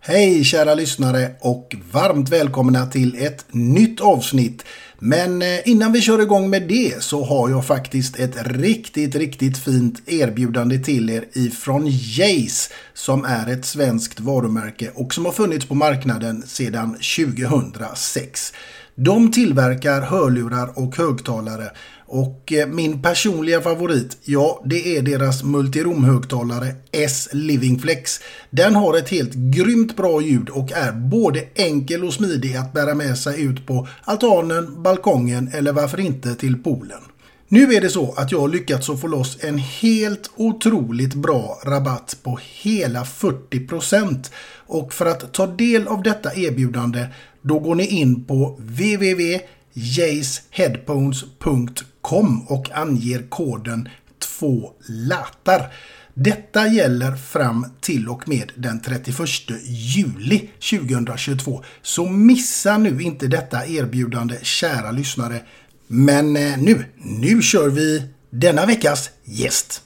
Hej kära lyssnare och varmt välkomna till ett nytt avsnitt. Men eh, innan vi kör igång med det så har jag faktiskt ett riktigt, riktigt fint erbjudande till er ifrån Jace som är ett svenskt varumärke och som har funnits på marknaden sedan 2006. De tillverkar hörlurar och högtalare och eh, min personliga favorit, ja det är deras multiromhögtalare S Living Flex. Den har ett helt grymt bra ljud och är både enkel och smidig att bära med sig ut på altanen, balkongen eller varför inte till poolen. Nu är det så att jag har lyckats att få loss en helt otroligt bra rabatt på hela 40% och för att ta del av detta erbjudande då går ni in på www.jaceheadphones.com och anger koden 2 latar. Detta gäller fram till och med den 31 juli 2022. Så missa nu inte detta erbjudande kära lyssnare. Men eh, nu, nu kör vi denna veckas gäst.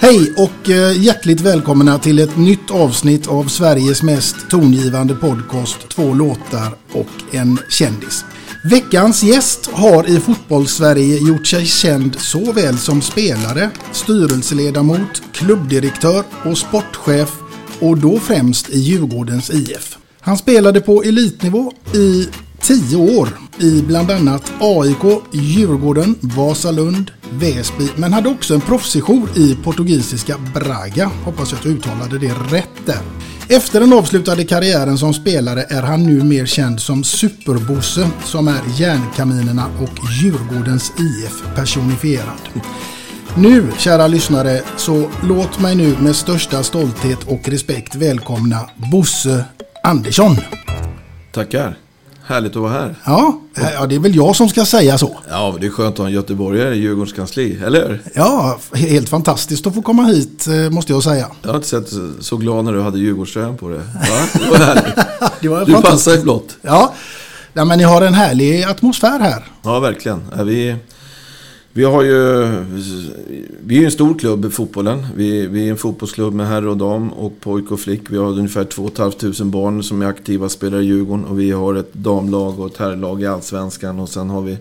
Hej och eh, hjärtligt välkomna till ett nytt avsnitt av Sveriges mest tongivande podcast Två låtar och en kändis. Veckans gäst har i fotbollssverige gjort sig känd såväl som spelare, styrelseledamot, klubbdirektör och sportchef och då främst i Djurgårdens IF. Han spelade på elitnivå i tio år i bland annat AIK, Djurgården, Vasalund, Väsby men hade också en proffssejour i portugisiska Braga. Hoppas jag att jag uttalade det rätt där. Efter den avslutade karriären som spelare är han nu mer känd som Superbosse som är Järnkaminerna och Djurgårdens IF personifierad. Nu, kära lyssnare, så låt mig nu med största stolthet och respekt välkomna Bosse Andersson. Tackar. Härligt att vara här. Ja, ja, det är väl jag som ska säga så. Ja, det är skönt att ha en göteborgare i Djurgårdens kansli, eller hur? Ja, helt fantastiskt att få komma hit, eh, måste jag säga. Jag har inte sett så glad när du hade Djurgårdströjan på dig. Va? Det var härligt. det var du passar i blått. Ja, ja, men ni har en härlig atmosfär här. Ja, verkligen. Vi, vi har ju... Vi är ju en stor klubb i fotbollen. Vi, vi är en fotbollsklubb med herr och dam och pojk och flick. Vi har ungefär 2 500 barn som är aktiva spelare i Djurgården. Och vi har ett damlag och ett herrlag i Allsvenskan. Och sen har vi...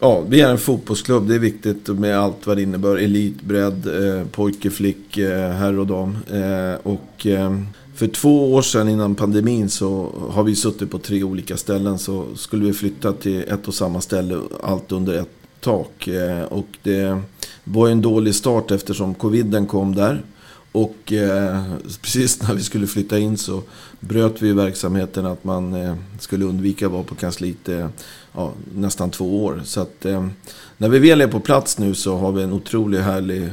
Ja, vi är en fotbollsklubb. Det är viktigt med allt vad det innebär. Elit, bredd, eh, pojke, flick, eh, herr och dam. Eh, och... Eh, för två år sedan innan pandemin så har vi suttit på tre olika ställen. Så skulle vi flytta till ett och samma ställe, allt under ett tak. Eh, och det var en dålig start eftersom coviden kom där. Och eh, precis när vi skulle flytta in så bröt vi verksamheten att man eh, skulle undvika att vara på kansliet ja, nästan två år. Så att när vi väl är på plats nu så har vi en otroligt härlig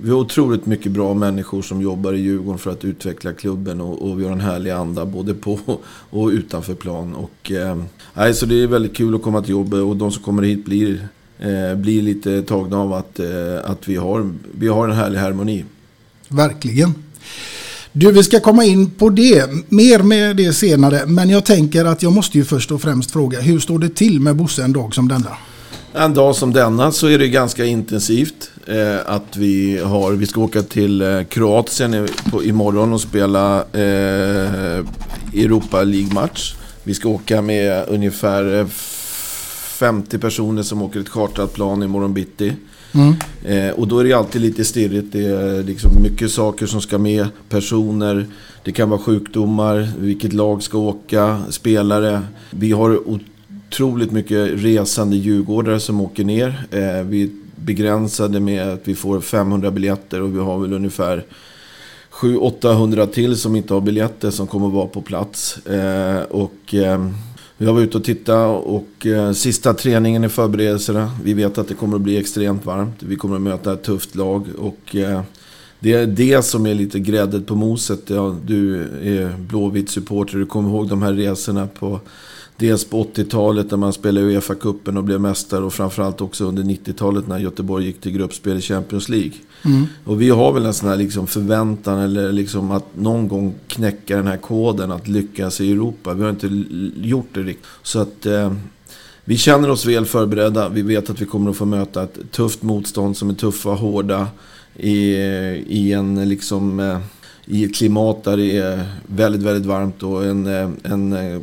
vi har otroligt mycket bra människor som jobbar i Djurgården för att utveckla klubben och, och vi har en härlig anda både på och utanför plan. Och, eh, så det är väldigt kul att komma till jobbet och de som kommer hit blir eh, blir lite tagna av att, eh, att vi, har, vi har en härlig harmoni. Verkligen. Du, vi ska komma in på det, mer med det senare. Men jag tänker att jag måste ju först och främst fråga, hur står det till med Bosse en dag som denna? En dag som denna så är det ganska intensivt. Eh, att vi, har, vi ska åka till eh, Kroatien i, på, imorgon och spela eh, Europa League-match. Vi ska åka med ungefär 50 personer som åker ett chartrat plan imorgon bitti. Mm. Eh, och då är det alltid lite stirrigt. Det är liksom mycket saker som ska med. Personer, det kan vara sjukdomar, vilket lag ska åka, spelare. Vi har otroligt mycket resande djurgårdare som åker ner. Eh, vi är begränsade med att vi får 500 biljetter och vi har väl ungefär 700-800 till som inte har biljetter som kommer vara på plats. Eh, och jag var ute och tittade och eh, sista träningen i förberedelserna. Vi vet att det kommer att bli extremt varmt. Vi kommer att möta ett tufft lag. Och eh, det är det som är lite gräddet på moset. Ja, du är blåvitt supporter. Du kommer ihåg de här resorna på Dels på 80-talet när man spelade Uefa-cupen och blev mästare och framförallt också under 90-talet när Göteborg gick till gruppspel i Champions League. Mm. Och vi har väl en sån här liksom förväntan eller liksom att någon gång knäcka den här koden att lyckas i Europa. Vi har inte gjort det riktigt. Så att eh, vi känner oss väl förberedda. Vi vet att vi kommer att få möta ett tufft motstånd som är tuffa, och hårda i, i en liksom... Eh, i ett klimat där det är väldigt, väldigt varmt och en, eh, en, eh,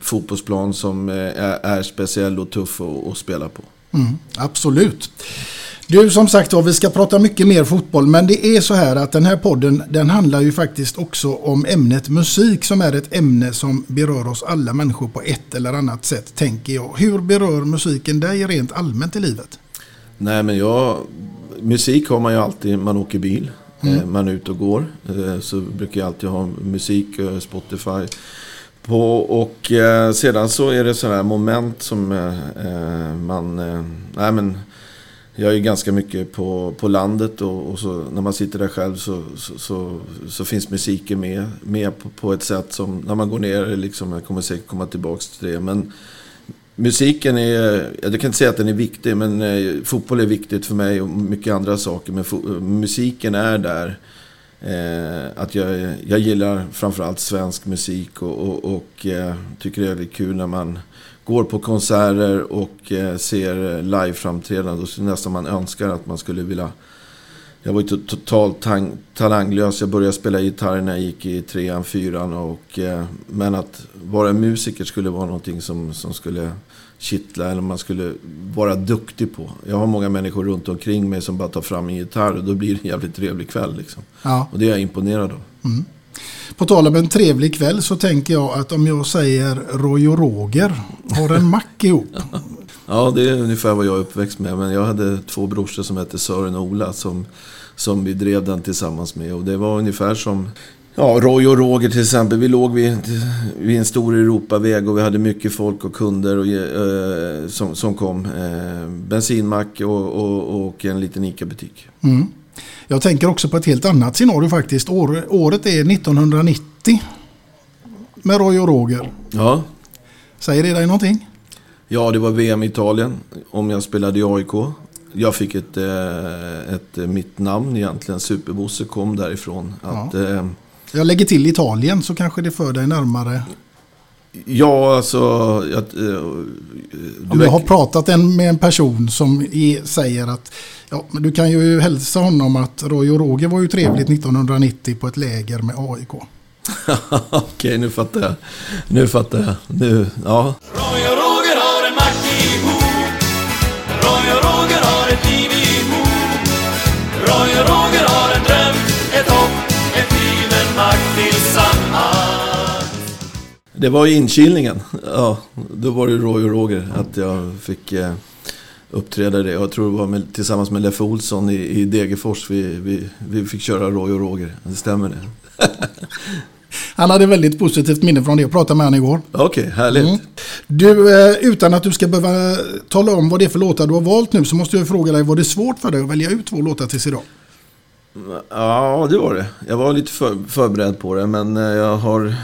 fotbollsplan som eh, är, är speciell och tuff att, att spela på. Mm, absolut. Du, som sagt var, vi ska prata mycket mer fotboll, men det är så här att den här podden, den handlar ju faktiskt också om ämnet musik som är ett ämne som berör oss alla människor på ett eller annat sätt, tänker jag. Hur berör musiken dig rent allmänt i livet? Nej, men jag... Musik har man ju alltid, man åker bil. Mm. Eh, man är ute och går. Eh, så brukar jag alltid ha musik, eh, Spotify. På, och sedan så är det sådana här moment som man... nej men, jag är ganska mycket på, på landet och, och så, när man sitter där själv så, så, så, så finns musiken med, med på, på, ett sätt som när man går ner, liksom, jag kommer säkert komma tillbaka till det. Men musiken är, jag kan inte säga att den är viktig, men eh, fotboll är viktigt för mig och mycket andra saker. Men musiken är där. Eh, att jag, jag gillar framförallt svensk musik och, och, och eh, tycker det är kul när man går på konserter och eh, ser liveframträdanden. Då nästan man önskar att man skulle vilja jag var ju totalt talanglös. Jag började spela gitarr när jag gick i trean, fyran. Och, eh, men att vara musiker skulle vara någonting som, som skulle kittla eller man skulle vara duktig på. Jag har många människor runt omkring mig som bara tar fram en gitarr och då blir det en jävligt trevlig kväll. Liksom. Ja. Och det är jag imponerad av. Mm. På tal om en trevlig kväll så tänker jag att om jag säger Roy och Roger har en mack ihop. Ja, det är ungefär vad jag är uppväxt med. Men jag hade två brorsor som hette Sören och Ola som, som vi drev den tillsammans med. Och det var ungefär som Ja, Roy och Roger till exempel. Vi låg vid, vid en stor Europaväg och vi hade mycket folk och kunder och, eh, som, som kom. Eh, bensinmack och, och, och, en liten ICA-butik. Mm. Jag tänker också på ett helt annat scenario faktiskt. År, året är 1990. Med Roy och Roger. Ja. Säger det dig någonting? Ja, det var VM i Italien. Om jag spelade i AIK. Jag fick ett, eh, ett, ett mitt namn egentligen. Superbosse kom därifrån. Att, ja. Jag lägger till Italien så kanske det för dig närmare. Ja, alltså... Jag, du Om jag har pratat en, med en person som är, säger att ja, men du kan ju hälsa honom att Roy och Roger var ju trevligt 1990 på ett läger med AIK. Okej, nu fattar jag. Nu fattar jag. Nu, ja. Roy och Roy och Roger har en dröm, ett hopp, ett liv, en makt tillsammans Det var i inkilningen. Ja, då var det Roy och Roger. Att jag fick eh, uppträda det. Jag tror det var med, tillsammans med Leffe Olsson i, i Degerfors. Vi, vi, vi fick köra Roy och Roger. Det stämmer det. Han hade väldigt positivt minne från det. Jag pratade med honom igår. Okej, härligt. Mm. Du, eh, utan att du ska behöva tala om vad det är för låtar du har valt nu så måste jag fråga dig, var det svårt för dig att välja ut två låtar tills idag? Ja, det var det. Jag var lite för, förberedd på det, men eh, jag har...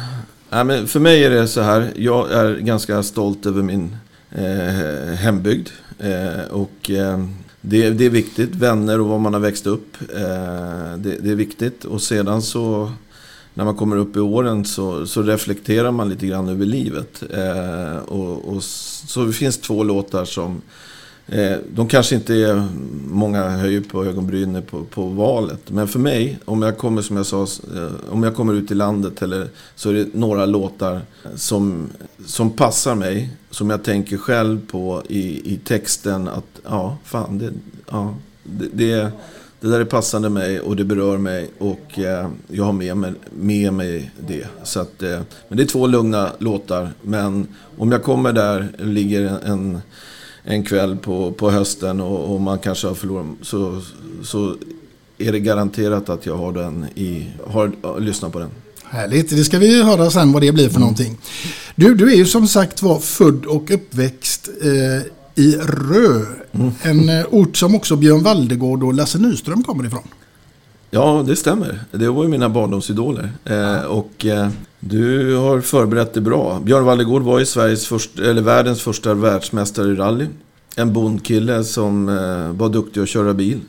Nej, men för mig är det så här. Jag är ganska stolt över min eh, hembygd. Eh, och eh, det, det är viktigt. Vänner och var man har växt upp. Eh, det, det är viktigt. Och sedan så när man kommer upp i åren så, så reflekterar man lite grann över livet. Eh, och, och, så det finns två låtar som eh, de kanske inte är, många höjer på ögonbrynen på, på valet. Men för mig, om jag kommer som jag sa, eh, om jag kommer ut i landet eller, så är det några låtar som, som passar mig. Som jag tänker själv på i, i texten att, ja, fan, det, ja, det, det det där är passande mig och det berör mig och eh, jag har med mig, med mig det. Så att, eh, men det är två lugna låtar. Men om jag kommer där, ligger en, en kväll på, på hösten och, och man kanske har förlorat så, så är det garanterat att jag har den i, har, har lyssnat på den. Härligt, det ska vi höra sen vad det blir för mm. någonting. Du, du är ju som sagt var född och uppväxt eh, i Rö. Mm. En eh, ort som också Björn Valdegård och Lasse Nyström kommer ifrån. Ja, det stämmer. Det var ju mina barndomsidoler. Eh, och eh, du har förberett det bra. Björn Valdegård var ju Sveriges först, eller världens första världsmästare i rally. En bondkille som eh, var duktig att köra bil.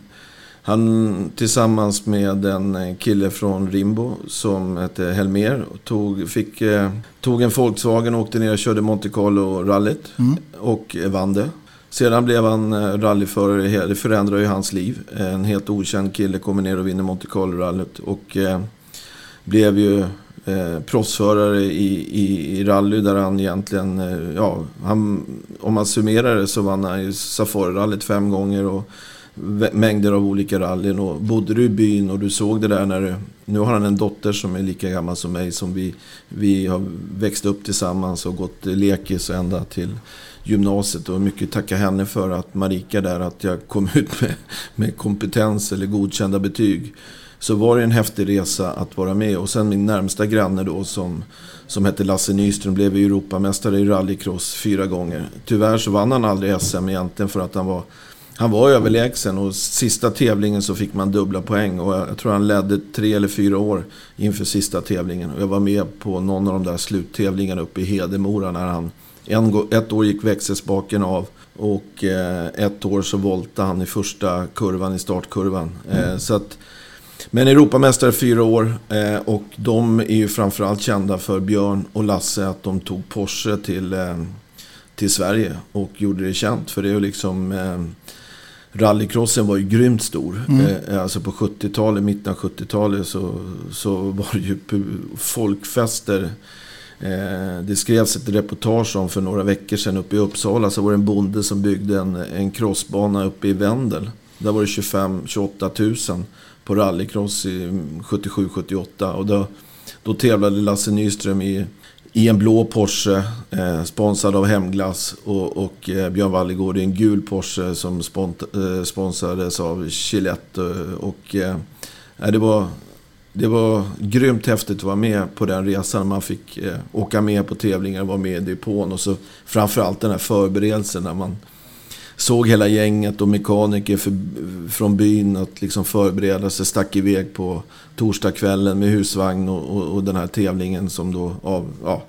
Han tillsammans med en kille från Rimbo som hette Helmer tog, fick, eh, tog en Volkswagen och åkte ner och körde Monte Carlo-rallyt. Mm. Och vann det. Sedan blev han eh, rallyförare, det förändrade ju hans liv. En helt okänd kille kommer ner och vinner Monte Carlo-rallyt. Och eh, blev ju eh, proffsförare i, i, i rally där han egentligen, eh, ja, han, om man summerar det så vann han ju Safari-rallyt fem gånger. Och mängder av olika rallyn. Och bodde du i byn och du såg det där när du... Nu har han en dotter som är lika gammal som mig. Som vi, vi har växt upp tillsammans och gått lekis ända till gymnasiet. Och mycket tacka henne för att Marika där, att jag kom ut med, med kompetens eller godkända betyg. Så var det en häftig resa att vara med. Och sen min närmsta granne då som, som hette Lasse Nyström blev Europamästare i rallycross fyra gånger. Tyvärr så vann han aldrig SM egentligen för att han var han var överlägsen och sista tävlingen så fick man dubbla poäng. Och jag tror han ledde tre eller fyra år inför sista tävlingen. Och jag var med på någon av de där sluttävlingarna uppe i Hedemora när han... En, ett år gick växelspaken av och eh, ett år så voltade han i första kurvan, i startkurvan. Eh, mm. så att, men Europamästare fyra år eh, och de är ju framförallt kända för Björn och Lasse att de tog Porsche till, till Sverige och gjorde det känt. För det är ju liksom rallycrossen var ju grymt stor. Mm. Eh, alltså på 70-talet, mitten av 70-talet så, så var det ju folkfester. Eh, det skrevs ett reportage om för några veckor sedan uppe i Uppsala. Så var det en bonde som byggde en, en crossbana uppe i Vendel. Där var det 25-28 000 på rallycross i 77-78. Och då, då tävlade Lasse Nyström i i en blå Porsche eh, sponsrad av Hemglass och, och eh, Björn Wallegård i en gul Porsche som spont, eh, sponsrades av Gillette. Eh, och, eh, eh, det, var, det var grymt häftigt att vara med på den resan. Man fick eh, åka med på tävlingar, vara med i depån och så framförallt den här förberedelsen när man såg hela gänget och mekaniker för, från byn att liksom förbereda sig. Stack iväg på torsdagskvällen med husvagn och, och, och, den här tävlingen som då av, ja,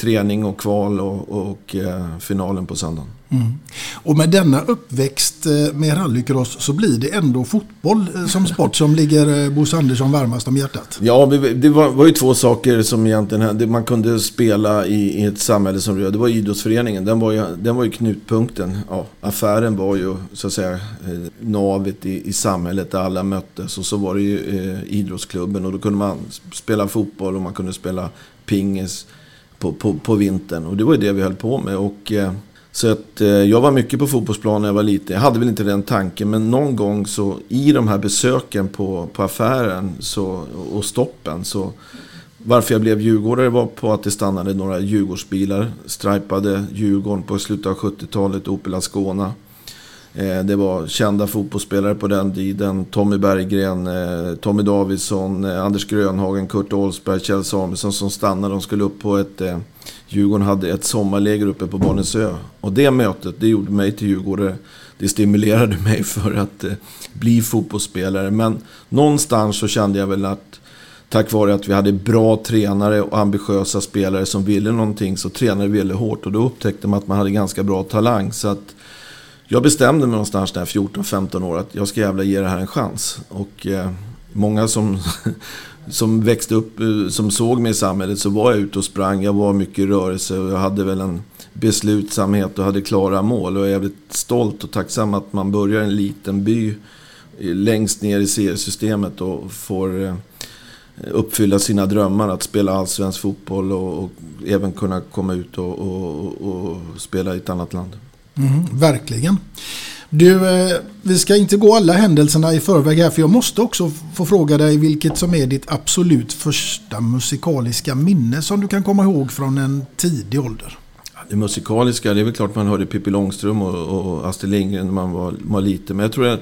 träning och kval och, och eh, finalen på söndagen. Mm. Och med denna uppväxt eh, med rallycross så blir det ändå fotboll eh, som sport som ligger Bosse Andersson varmast om hjärtat. Ja, det var, var ju två saker som egentligen man kunde spela i, i ett samhälle som rör. Det var idrottsföreningen, den var ju, den var ju knutpunkten. Ja, affären var ju så att säga navet i, i samhället där alla möttes. Och så var det ju eh, idrottsklubben och då kunde man spela fotboll och man kunde spela pingis på, på, på vintern. Och det var ju det vi höll på med. Och, eh, så att eh, jag var mycket på fotbollsplan när jag var liten. Jag hade väl inte den tanken. Men någon gång så i de här besöken på, på affären så, och stoppen så varför jag blev djurgårdare var på att det stannade några Djurgårdsbilar. Stripade Djurgården på slutet av 70-talet, Opel Ascona. Eh, det var kända fotbollsspelare på den tiden. Tommy Berggren, eh, Tommy Davidsson, eh, Anders Grönhagen, Kurt Olsberg, Kjell Samuelsson som stannade. De skulle upp på ett... Djurgården hade ett sommarläger uppe på Barnensö. Och det mötet, det gjorde mig till djurgårdare. Det stimulerade mig för att bli fotbollsspelare. Men någonstans så kände jag väl att tack vare att vi hade bra tränare och ambitiösa spelare som ville någonting så tränade vi väldigt hårt. Och då upptäckte man att man hade ganska bra talang. Så att jag bestämde mig någonstans när jag 14-15 år att jag ska jävla ge det här en chans. Och eh, många som, som växte upp, eh, som såg mig i samhället, så var jag ute och sprang. Jag var mycket i rörelse och jag hade väl en beslutsamhet och hade klara mål. Och jag är jävligt stolt och tacksam att man börjar i en liten by eh, längst ner i seriesystemet och får eh, uppfylla sina drömmar att spela allsvensk fotboll och, och även kunna komma ut och, och, och spela i ett annat land. Mm, verkligen. Du, eh, vi ska inte gå alla händelserna i förväg här för jag måste också få fråga dig vilket som är ditt absolut första musikaliska minne som du kan komma ihåg från en tidig ålder. Det musikaliska, det är väl klart man hörde Pippi Långström och, och Astrid Lindgren när man var, var liten. Men jag tror att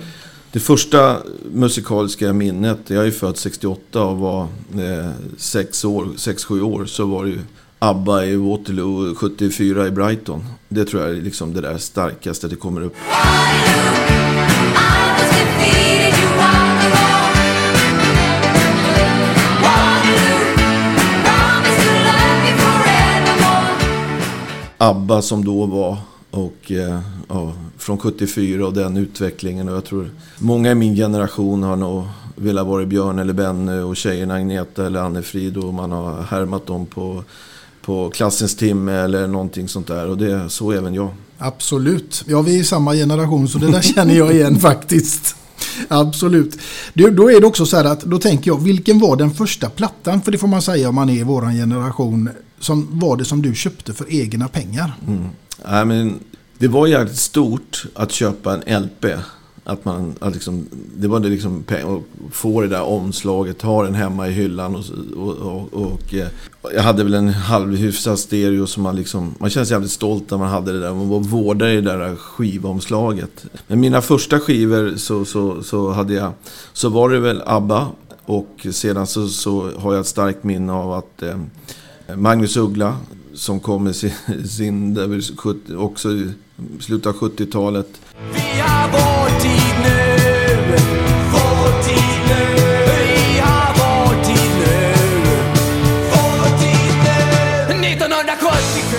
det första musikaliska minnet, jag är ju född 68 och var eh, 6-7 år, år, så var det ju ABBA i Waterloo 74 i Brighton. Det tror jag är liksom det där starkaste det kommer upp. ABBA som då var och eh, ja, från 74 och den utvecklingen. Och jag tror många i min generation har nog velat vara Björn eller Benny och tjejerna Agneta eller Anne-Frid och man har härmat dem på på klassens timme eller någonting sånt där. Och det så även jag. Absolut. Ja, vi är i samma generation så det där känner jag igen faktiskt. Absolut. Du, då är det också så här att då tänker jag, vilken var den första plattan? För det får man säga om man är i våran generation. Som var det som du köpte för egna pengar? Mm. Nej, men det var jävligt stort att köpa en LP. Att man, att liksom, det var det liksom, att få det där omslaget, ha den hemma i hyllan. Och, och, och, och eh, jag hade väl en halvhyfsad stereo som man liksom, man känns jävligt stolt när man hade det där. Man vårdade i det där skivomslaget. Men mina första skivor så, så, så hade jag, så var det väl ABBA. Och sedan så, så har jag ett starkt minne av att eh, Magnus Uggla, som kom med sin, sin där, också i slutet av 70-talet. Vi har vår tid nu, vår tid nu, vi har vår tid nu, vår tid nu, 1977.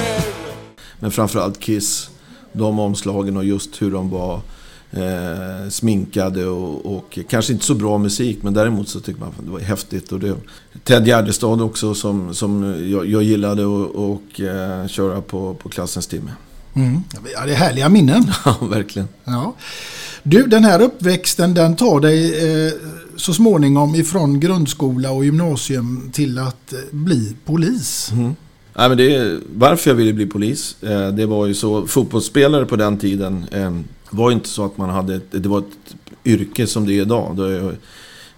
Men framförallt Kiss, de omslagen och just hur de var eh, sminkade och, och, kanske inte så bra musik men däremot så tyckte man att det var häftigt. Och det, Ted Gärdestad också som, som jag, jag gillade att och, eh, köra på, på klassens timme. Mm. Ja, det är härliga minnen. Ja, verkligen. Ja. Du, den här uppväxten den tar dig eh, så småningom ifrån grundskola och gymnasium till att eh, bli polis. Mm. Nej, men det, varför jag ville bli polis, eh, det var ju så, fotbollsspelare på den tiden eh, var inte så att man hade, ett, det var ett yrke som det är idag.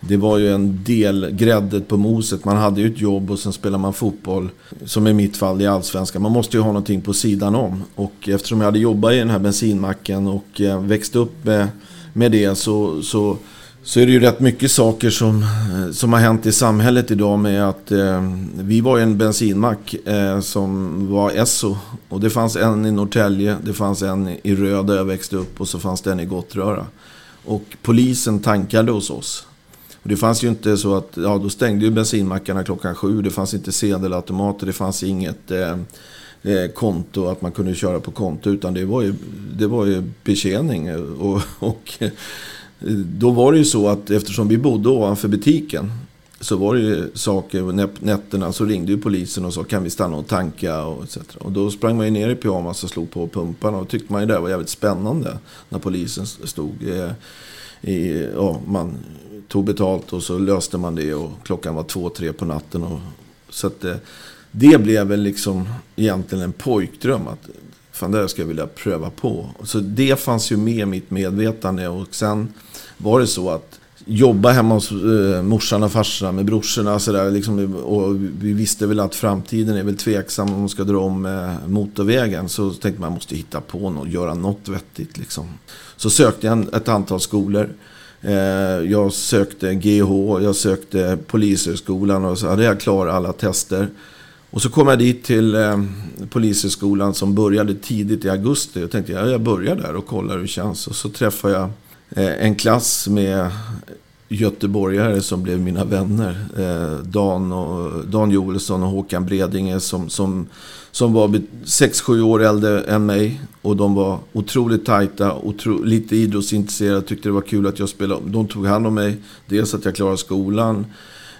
Det var ju en del gräddet på moset. Man hade ju ett jobb och sen spelar man fotboll. Som i mitt fall i Allsvenskan. Man måste ju ha någonting på sidan om. Och eftersom jag hade jobbat i den här bensinmacken och eh, växt upp med, med det så, så, så är det ju rätt mycket saker som, eh, som har hänt i samhället idag med att eh, vi var en bensinmack eh, som var Esso. Och det fanns en i Norrtälje, det fanns en i Röd där jag växte upp och så fanns det en i Gottröra. Och polisen tankade hos oss. Och det fanns ju inte så att, ja då stängde ju bensinmackarna klockan sju. Det fanns inte sedelautomater, det fanns inget eh, eh, konto, att man kunde köra på konto. Utan det var ju, det var ju betjäning. Och, och då var det ju så att eftersom vi bodde ovanför butiken så var det ju saker, nätterna så ringde ju polisen och sa kan vi stanna och tanka och etc. Och då sprang man ju ner i pyjamas och slog på pumparna och tyckte man ju det var jävligt spännande när polisen stod eh, i, ja, man tog betalt och så löste man det och klockan var två, tre på natten. Och, så att det, det blev väl liksom egentligen en pojkdröm. Att, fan, det här ska jag vilja pröva på. Så det fanns ju med i mitt medvetande. Och sen var det så att jobba hemma hos eh, morsan och farsan med brorsorna. och sådär. liksom, och vi visste väl att framtiden är väl tveksam om man ska dra om eh, motorvägen. Så tänkte man måste hitta på något, göra något vettigt. Liksom. Så sökte jag ett antal skolor. Eh, jag sökte GH, jag sökte Polishögskolan och så hade jag klarat alla tester. Och så kom jag dit till eh, Polishögskolan som började tidigt i augusti. Jag tänkte ja, jag börjar där och kollar hur det känns. Och så träffade jag eh, en klass med göteborgare som blev mina vänner. Eh, Dan, och, Dan Joelsson och Håkan Bredinge som, som, som var 6-7 år äldre än mig. Och de var otroligt tajta, otro, lite idrottsintresserade, tyckte det var kul att jag spelade. De tog hand om mig, dels att jag klarade skolan.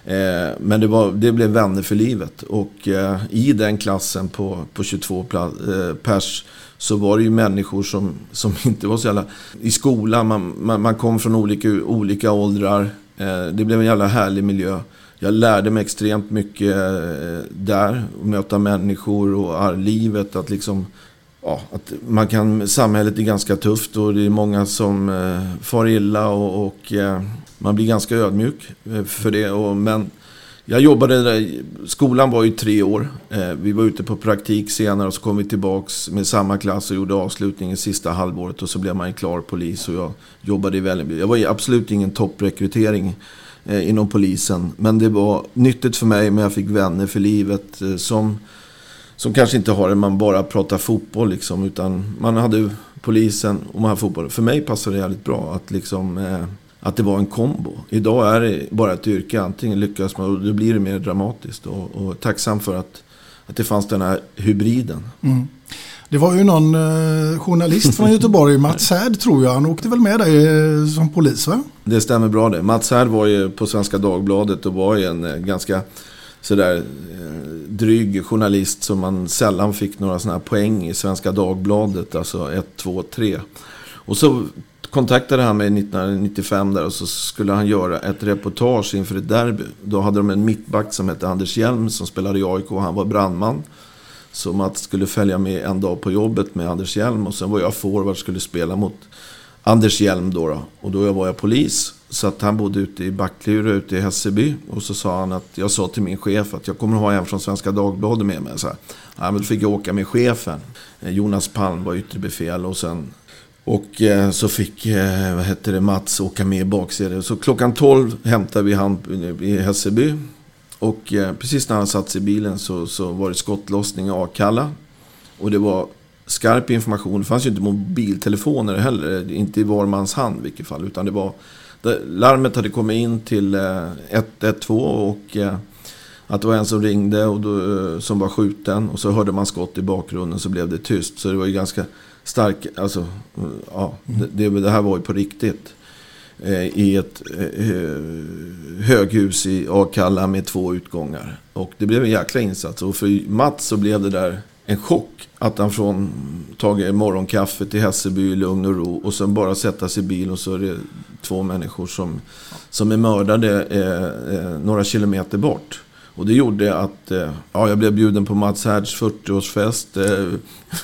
Eh, men det, var, det blev vänner för livet. Och eh, i den klassen på, på 22 eh, pers så var det ju människor som, som inte var så jävla... I skolan, man, man, man kom från olika, olika åldrar. Eh, det blev en jävla härlig miljö. Jag lärde mig extremt mycket eh, där. Att möta människor och livet. Att liksom... Ja, att man kan, samhället är ganska tufft och det är många som eh, far illa och, och eh, man blir ganska ödmjuk eh, för det. Och, men jag jobbade där, skolan var ju tre år. Eh, vi var ute på praktik senare och så kom vi tillbaks med samma klass och gjorde avslutningen sista halvåret. Och så blev man ju klar polis och jag jobbade i Vällingby. Jag var ju absolut ingen topprekrytering eh, inom polisen. Men det var nyttigt för mig, men jag fick vänner för livet. Som, som kanske inte har det, man bara pratar fotboll liksom. Utan man hade polisen och man hade fotboll. För mig passade det jävligt bra att liksom... Att det var en kombo. Idag är det bara ett yrke. Antingen lyckas man och då blir det mer dramatiskt. Och, och tacksam för att, att det fanns den här hybriden. Mm. Det var ju någon eh, journalist från Göteborg, Mats Härd tror jag. Han åkte väl med dig eh, som polis va? Det stämmer bra det. Mats Härd var ju på Svenska Dagbladet och var ju en eh, ganska sådär eh, dryg journalist som man sällan fick några sådana här poäng i Svenska Dagbladet. Alltså 1, 2, 3. Och så kontaktade han mig 1995 där och så skulle han göra ett reportage inför ett derby. Då hade de en mittback som hette Anders Hjelm som spelade i AIK och han var brandman. Så Mats skulle följa med en dag på jobbet med Anders Hjelm och sen var jag forward och skulle spela mot Anders Hjelm då, då. Och då var jag polis. Så att han bodde ute i Backlura ute i Hässelby. Och så sa han att jag sa till min chef att jag kommer ha en från Svenska Dagbladet med mig. Så här. Ja, men då fick jag åka med chefen. Eh, Jonas Palm var yttre befäl och sen och eh, så fick eh, vad hette det, Mats åka med i baksidan. Så klockan 12 hämtade vi han i Hässelby. Och eh, precis när han satt sig i bilen så, så var det skottlossning i Akalla. Och det var skarp information. Det fanns ju inte mobiltelefoner heller. Inte i var mans hand i vilket fall. Utan det var... larmet hade kommit in till eh, 112 och eh, att det var en som ringde och då, eh, som var skjuten. Och så hörde man skott i bakgrunden så blev det tyst. Så det var ju ganska stark, alltså, ja, det, det här var ju på riktigt. Eh, I ett eh, eh, höghus i Akalla med två utgångar. Och det blev en jäkla insats. Och för Mats så blev det där en chock. Att han från tagit morgonkaffe till Hässelby i lugn och ro. Och sen bara sätta sig i bil och så är det två människor som, som är mördade eh, eh, några kilometer bort. Och det gjorde att eh, ja, jag blev bjuden på Mats Härds 40-årsfest.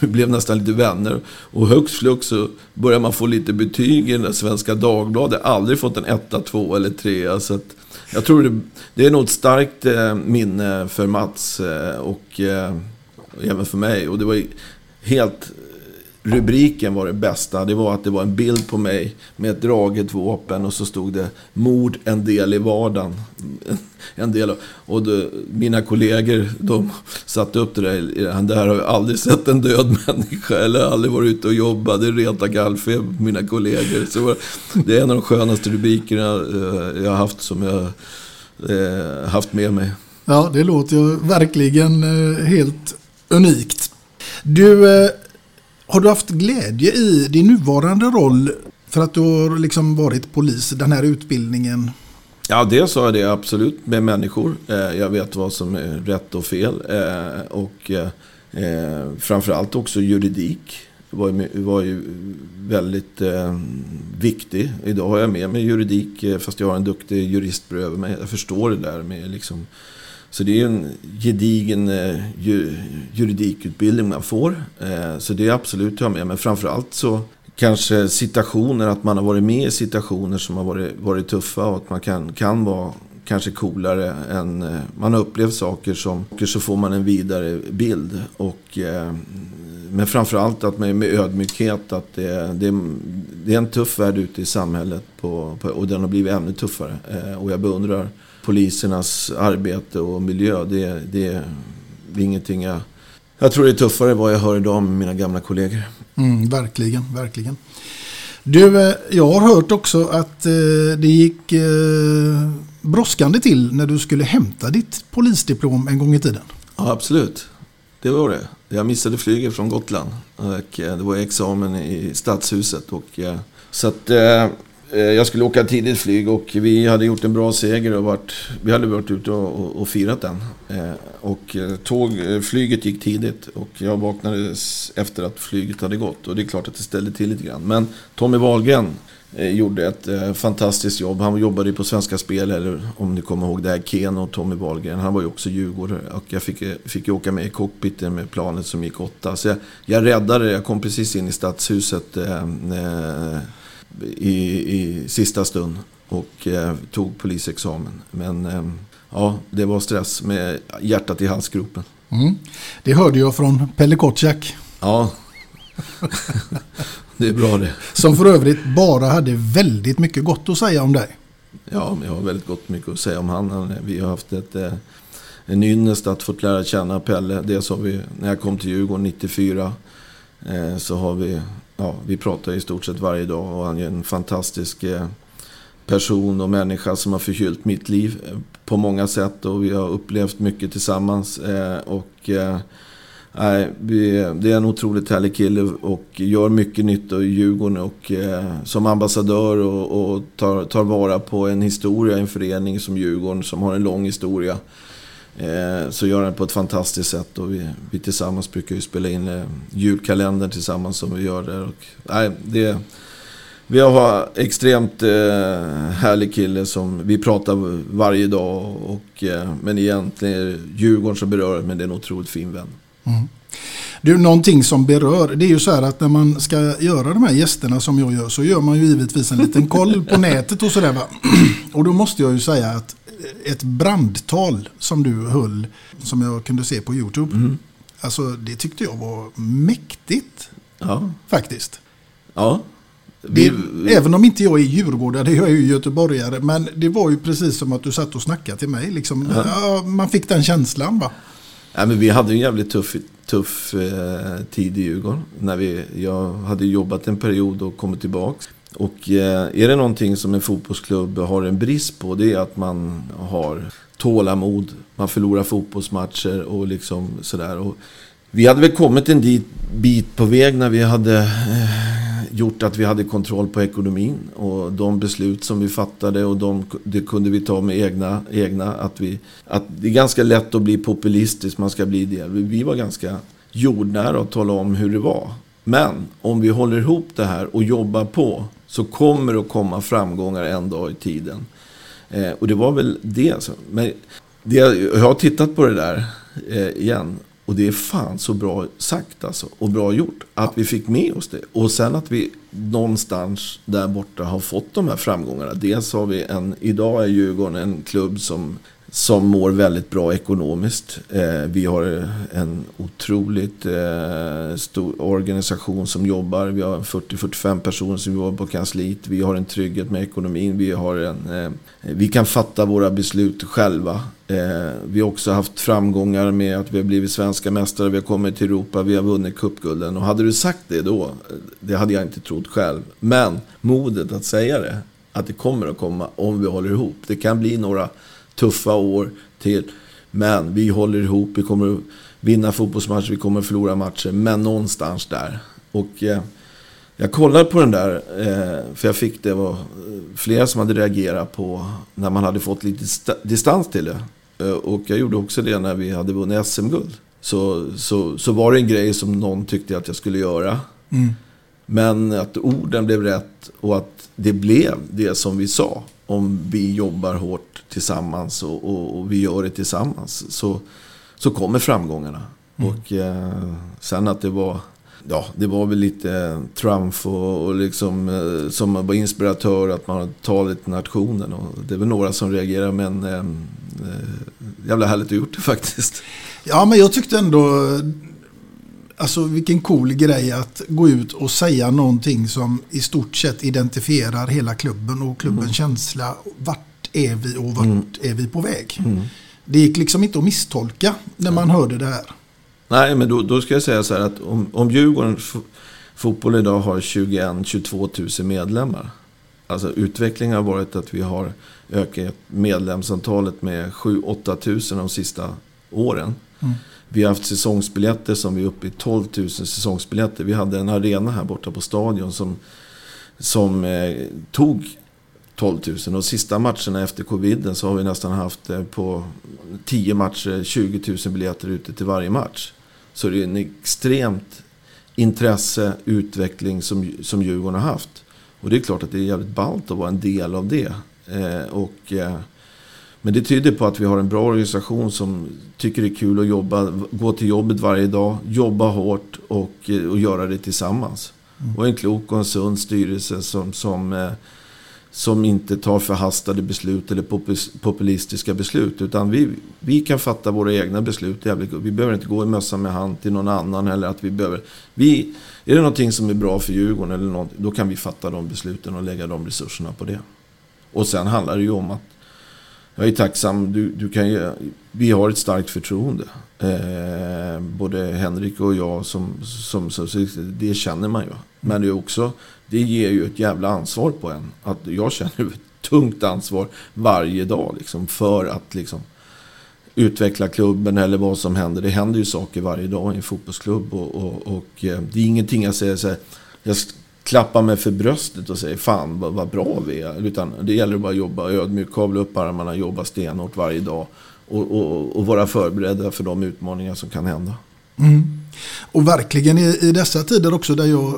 Vi blev nästan lite vänner. Och högst flux så började man få lite betyg i den där Svenska Dagbladet. Aldrig fått en etta, två eller trea. Så att, jag tror det, det är nog ett starkt eh, minne för Mats eh, och även för mig. Och det var helt rubriken var det bästa. Det var att det var en bild på mig med ett draget vapen och så stod det mord en del i vardagen. en del. Och då, mina kollegor, de satte upp det där. Han där har jag aldrig sett en död människa. Eller aldrig varit ute och jobbat. Det retar gallfeber på mina kollegor. Så det är en av de skönaste rubrikerna eh, jag har haft som jag eh, haft med mig. Ja, det låter ju verkligen eh, helt unikt. Du, har du haft glädje i din nuvarande roll för att du har liksom varit polis, den här utbildningen? Ja, det sa jag det absolut med människor. Eh, jag vet vad som är rätt och fel. Eh, och eh, framförallt också juridik var ju, var ju väldigt eh, viktig. Idag har jag med mig juridik fast jag har en duktig jurist bredvid mig. Jag förstår det där med liksom så det är en gedigen eh, juridikutbildning man får. Eh, så det är absolut att ha med. Men framförallt så kanske situationer, att man har varit med i situationer som har varit, varit tuffa och att man kan, kan vara kanske coolare än... Eh, man har upplevt saker som... Så får man en vidare bild. Och, men framförallt att man är med ödmjukhet. Att det, det, det är en tuff värld ute i samhället. På, på, och den har blivit ännu tuffare. Och jag beundrar polisernas arbete och miljö. Det, det, är ingenting jag... Jag tror det är tuffare vad jag hör idag med mina gamla kollegor. Mm, verkligen, verkligen. Du, eh, jag har hört också att eh, det gick eh, brådskande till när du skulle hämta ditt polisdiplom en gång i tiden. Ja, absolut. Det var det. Jag missade flyget från Gotland. Och det var examen i Stadshuset. Och, så att, Eh, jag skulle åka tidigt flyg och vi hade gjort en bra seger och varit, vi hade varit ute och, och, och firat den. Eh, och eh, tåg, flyget gick tidigt och jag vaknade efter att flyget hade gått. Och det är klart att det ställde till lite grann. Men Tommy Wahlgren gjorde ett fantastiskt jobb. Han jobbade ju på Svenska Spel, eller om ni kommer ihåg det här, Ken och Tommy Wahlgren. Han var ju också djurgårdare. Och jag fick, fick åka med i cockpiten med planet som gick åtta. Så jag, jag räddade. Jag kom precis in i Stadshuset eh i, i sista stund. Och eh, tog polisexamen. Men eh, ja, det var stress med hjärtat i halsgropen. Mm. Det hörde jag från Pelle Kotschack. Ja. Det är bra det. Som för övrigt bara hade väldigt mycket gott att säga om dig. Ja, jag har väldigt gott mycket att säga om han. Vi har haft ett, eh, en ynnest att få lära känna Pelle. Dels har vi, när jag kom till Djurgården 94, eh, så har vi, ja, vi pratar i stort sett varje dag och han är en fantastisk eh, person och människa som har förgyllt mitt liv eh, på många sätt och vi har upplevt mycket tillsammans. Eh, och Nej, det är en otroligt härlig kille och gör mycket nytta i Djurgården och som ambassadör och, och tar, tar, vara på en historia i en förening som Djurgården som har en lång historia. Eh, så gör han på ett fantastiskt sätt och vi, vi tillsammans brukar ju spela in eh, julkalendern tillsammans som vi gör där. Och, nej, det, vi har extremt eh, härlig kille som vi pratar varje dag. Och, men egentligen är det Djurgården som berör men det är en otroligt fin vän. Mm. Du, någonting som berör, det är ju så här att när man ska göra de här gästerna som jag gör så gör man ju givetvis en liten koll på nätet och sådär. Och då måste jag ju säga att ett brandtal som du höll, som jag kunde se på YouTube, mm. alltså det tyckte jag var mäktigt. Ja. Faktiskt. Ja. Vi, det, även om inte jag är djurgårdare, det är jag ju göteborgare. Men det var ju precis som att du satt och snackade till mig. Liksom. Ja. man fick den känslan va. Ja, men vi hade en jävligt tuff, tuff eh, tid i Djurgården. När vi, jag hade jobbat en period och kommit tillbaka. Och eh, är det någonting som en fotbollsklubb har en brist på, det är att man har tålamod. Man förlorar fotbollsmatcher och liksom sådär. Och vi hade väl kommit en dit, bit på väg när vi hade eh, gjort att vi hade kontroll på ekonomin. Och de beslut som vi fattade och de, det kunde vi ta med egna. egna att vi, att det är ganska lätt att bli populistisk, man ska bli det. Vi var ganska jordnära att tala om hur det var. Men om vi håller ihop det här och jobbar på så kommer det att komma framgångar en dag i tiden. Eh, och det var väl det. Men det, jag har tittat på det där eh, igen. Och det är fan så bra sagt alltså. Och bra gjort. Att vi fick med oss det. Och sen att vi någonstans där borta har fått de här framgångarna. Dels har vi en, idag är Djurgården en klubb som som mår väldigt bra ekonomiskt. Eh, vi har en otroligt eh, stor organisation som jobbar. Vi har 40-45 personer som jobbar på kansliet. Vi har en trygghet med ekonomin. Vi, har en, eh, vi kan fatta våra beslut själva. Eh, vi har också haft framgångar med att vi har blivit svenska mästare. Vi har kommit till Europa. Vi har vunnit cupgulden. Och hade du sagt det då, det hade jag inte trott själv. Men modet att säga det, att det kommer att komma om vi håller ihop. Det kan bli några tuffa år till. Men vi håller ihop, vi kommer att vinna fotbollsmatcher, vi kommer att förlora matcher. Men någonstans där. Och eh, jag kollade på den där, eh, för jag fick det var flera som hade reagerat på när man hade fått lite distans till det. Eh, och jag gjorde också det när vi hade vunnit SM-guld. Så, så, så var det en grej som någon tyckte att jag skulle göra. Mm. Men att orden blev rätt och att det blev det som vi sa. Om vi jobbar hårt tillsammans och, och, och vi gör det tillsammans. Så, så kommer framgångarna. Mm. Och eh, sen att det var ja, det var väl lite Trump och, och liksom, eh, som var inspiratör att man talat till nationen. Och det är väl några som reagerar men eh, eh, jävla härligt att gjort det faktiskt. Ja, men jag tyckte ändå Alltså vilken cool grej att gå ut och säga någonting som i stort sett identifierar hela klubben och klubbens mm. känsla. Vart är vi och vart mm. är vi på väg? Mm. Det gick liksom inte att misstolka när man hörde det här. Nej, men då, då ska jag säga så här att om, om Djurgården fotboll idag har 21-22 000 medlemmar. Alltså utvecklingen har varit att vi har ökat medlemsantalet med 7-8 000 de sista åren. Vi har haft säsongsbiljetter som vi är uppe i 12 000 säsongsbiljetter. Vi hade en arena här borta på stadion som, som eh, tog 12 000. Och sista matcherna efter coviden så har vi nästan haft eh, på 10 matcher 20 000 biljetter ute till varje match. Så det är en extremt intresse, utveckling som, som Djurgården har haft. Och det är klart att det är jävligt ballt att vara en del av det. Eh, och, eh, men det tyder på att vi har en bra organisation som tycker det är kul att jobba, gå till jobbet varje dag, jobba hårt och, eh, och göra det tillsammans. Mm. Och en klok och en sund styrelse som, som eh, som inte tar förhastade beslut eller populistiska beslut. Utan vi, vi kan fatta våra egna beslut. Vi behöver inte gå i mössan med hand till någon annan. Eller att vi behöver, vi, är det någonting som är bra för Djurgården, eller något, då kan vi fatta de besluten och lägga de resurserna på det. Och sen handlar det ju om att jag är tacksam. Du, du kan ju, vi har ett starkt förtroende. Eh, både Henrik och jag, som, som, så, så, det känner man ju. Men det är också det ger ju ett jävla ansvar på en. Att jag känner ett tungt ansvar varje dag liksom, för att liksom, utveckla klubben eller vad som händer. Det händer ju saker varje dag i en fotbollsklubb. Och, och, och eh, det är ingenting jag säger så här, jag klappar mig för bröstet och säger fan vad, vad bra vi är. Utan det gäller bara att jobba ödmjukt, kavla upp armarna, jobba stenhårt varje dag. Och, och, och, vara förberedda för de utmaningar som kan hända. Mm. Och verkligen i, i, dessa tider också där jag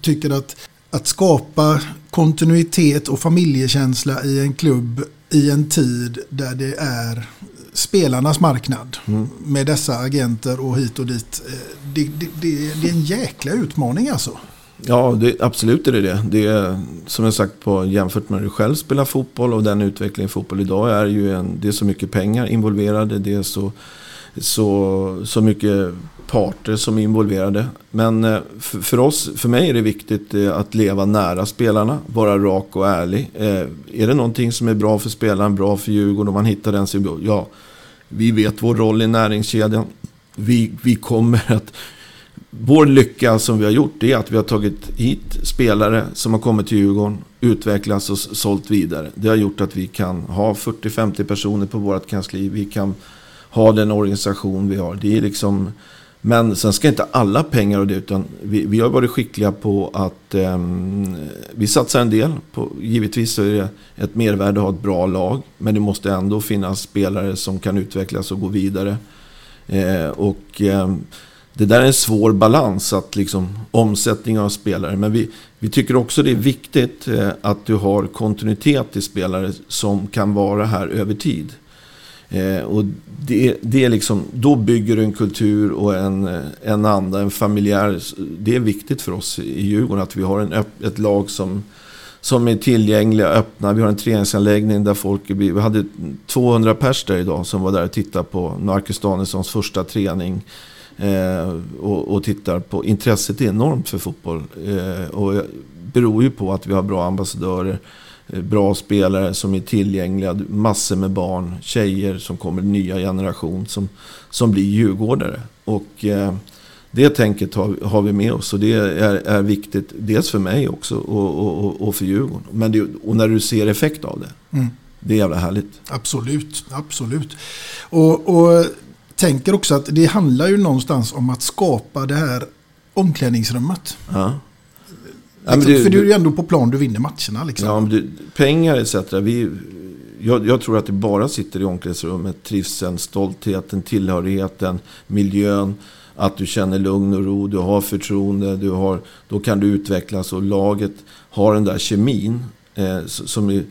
tycker att att skapa kontinuitet och familjekänsla i en klubb i en tid där det är spelarnas marknad mm. med dessa agenter och hit och dit. Eh, det, det, det, det är en jäkla utmaning alltså. Ja, det, absolut är det det. Det är som jag sagt på jämfört med hur du själv spelar fotboll och den utvecklingen fotboll idag är ju en, det är så mycket pengar involverade. Det är så, så, så mycket parter som är involverade. Men eh, för, för oss, för mig är det viktigt eh, att leva nära spelarna, vara rak och ärlig. Eh, är det någonting som är bra för spelaren, bra för Djurgården och man hittar den symbolen, ja, vi vet vår roll i näringskedjan. Vi, vi kommer att... Vår lycka som vi har gjort är att vi har tagit hit spelare som har kommit till Djurgården, utvecklats och sålt vidare. Det har gjort att vi kan ha 40-50 personer på vårt kansli. Vi kan ha den organisation vi har. Det är liksom men sen ska inte alla pengar och det, utan vi, vi har varit skickliga på att eh, vi satsar en del. På, givetvis så är det ett mervärde att ha ett bra lag. Men det måste ändå finnas spelare som kan utvecklas och gå vidare. Eh, och eh, det där är en svår balans, att liksom omsättning av spelare. Men vi, vi tycker också det är viktigt eh, att du har kontinuitet i spelare som kan vara här över tid. Eh, och det, det är liksom, då bygger du en kultur och en, eh, en anda, en familjär. Det är viktigt för oss i Djurgården att vi har en, ett lag som, som är tillgängliga, öppna. Vi har en träningsanläggning där folk... Vi hade 200 pers där idag som var där och tittade på Marcus Danielssons första träning. Eh, och, och tittar på... Intresset är enormt för fotboll. Eh, och beror ju på att vi har bra ambassadörer. eh, Bra spelare som är tillgängliga. Massor med barn, tjejer som kommer, nya generation som, som blir djurgårdare. Och eh, det tänket har, har vi med oss och det är, är viktigt. Dels för mig också och, och, och- och för Djurgården. Men det, och när du ser effekt av det. Mm. Det är jävla härligt. Absolut, absolut. Och, och tänker också att det handlar ju någonstans om att skapa det här omklädningsrummet. Ja. Ja, Liksom, det- för det är ju ändå på plan du vinner matcherna. Liksom. Ja, det, pengar etc. Vi, jag, jag tror att det bara sitter i omklädningsrummet. Trivseln, stoltheten, tillhörigheten, miljön. Att du känner lugn och ro, du har förtroende, du har, då kan du utvecklas och laget har den där kemin. Eh, som är,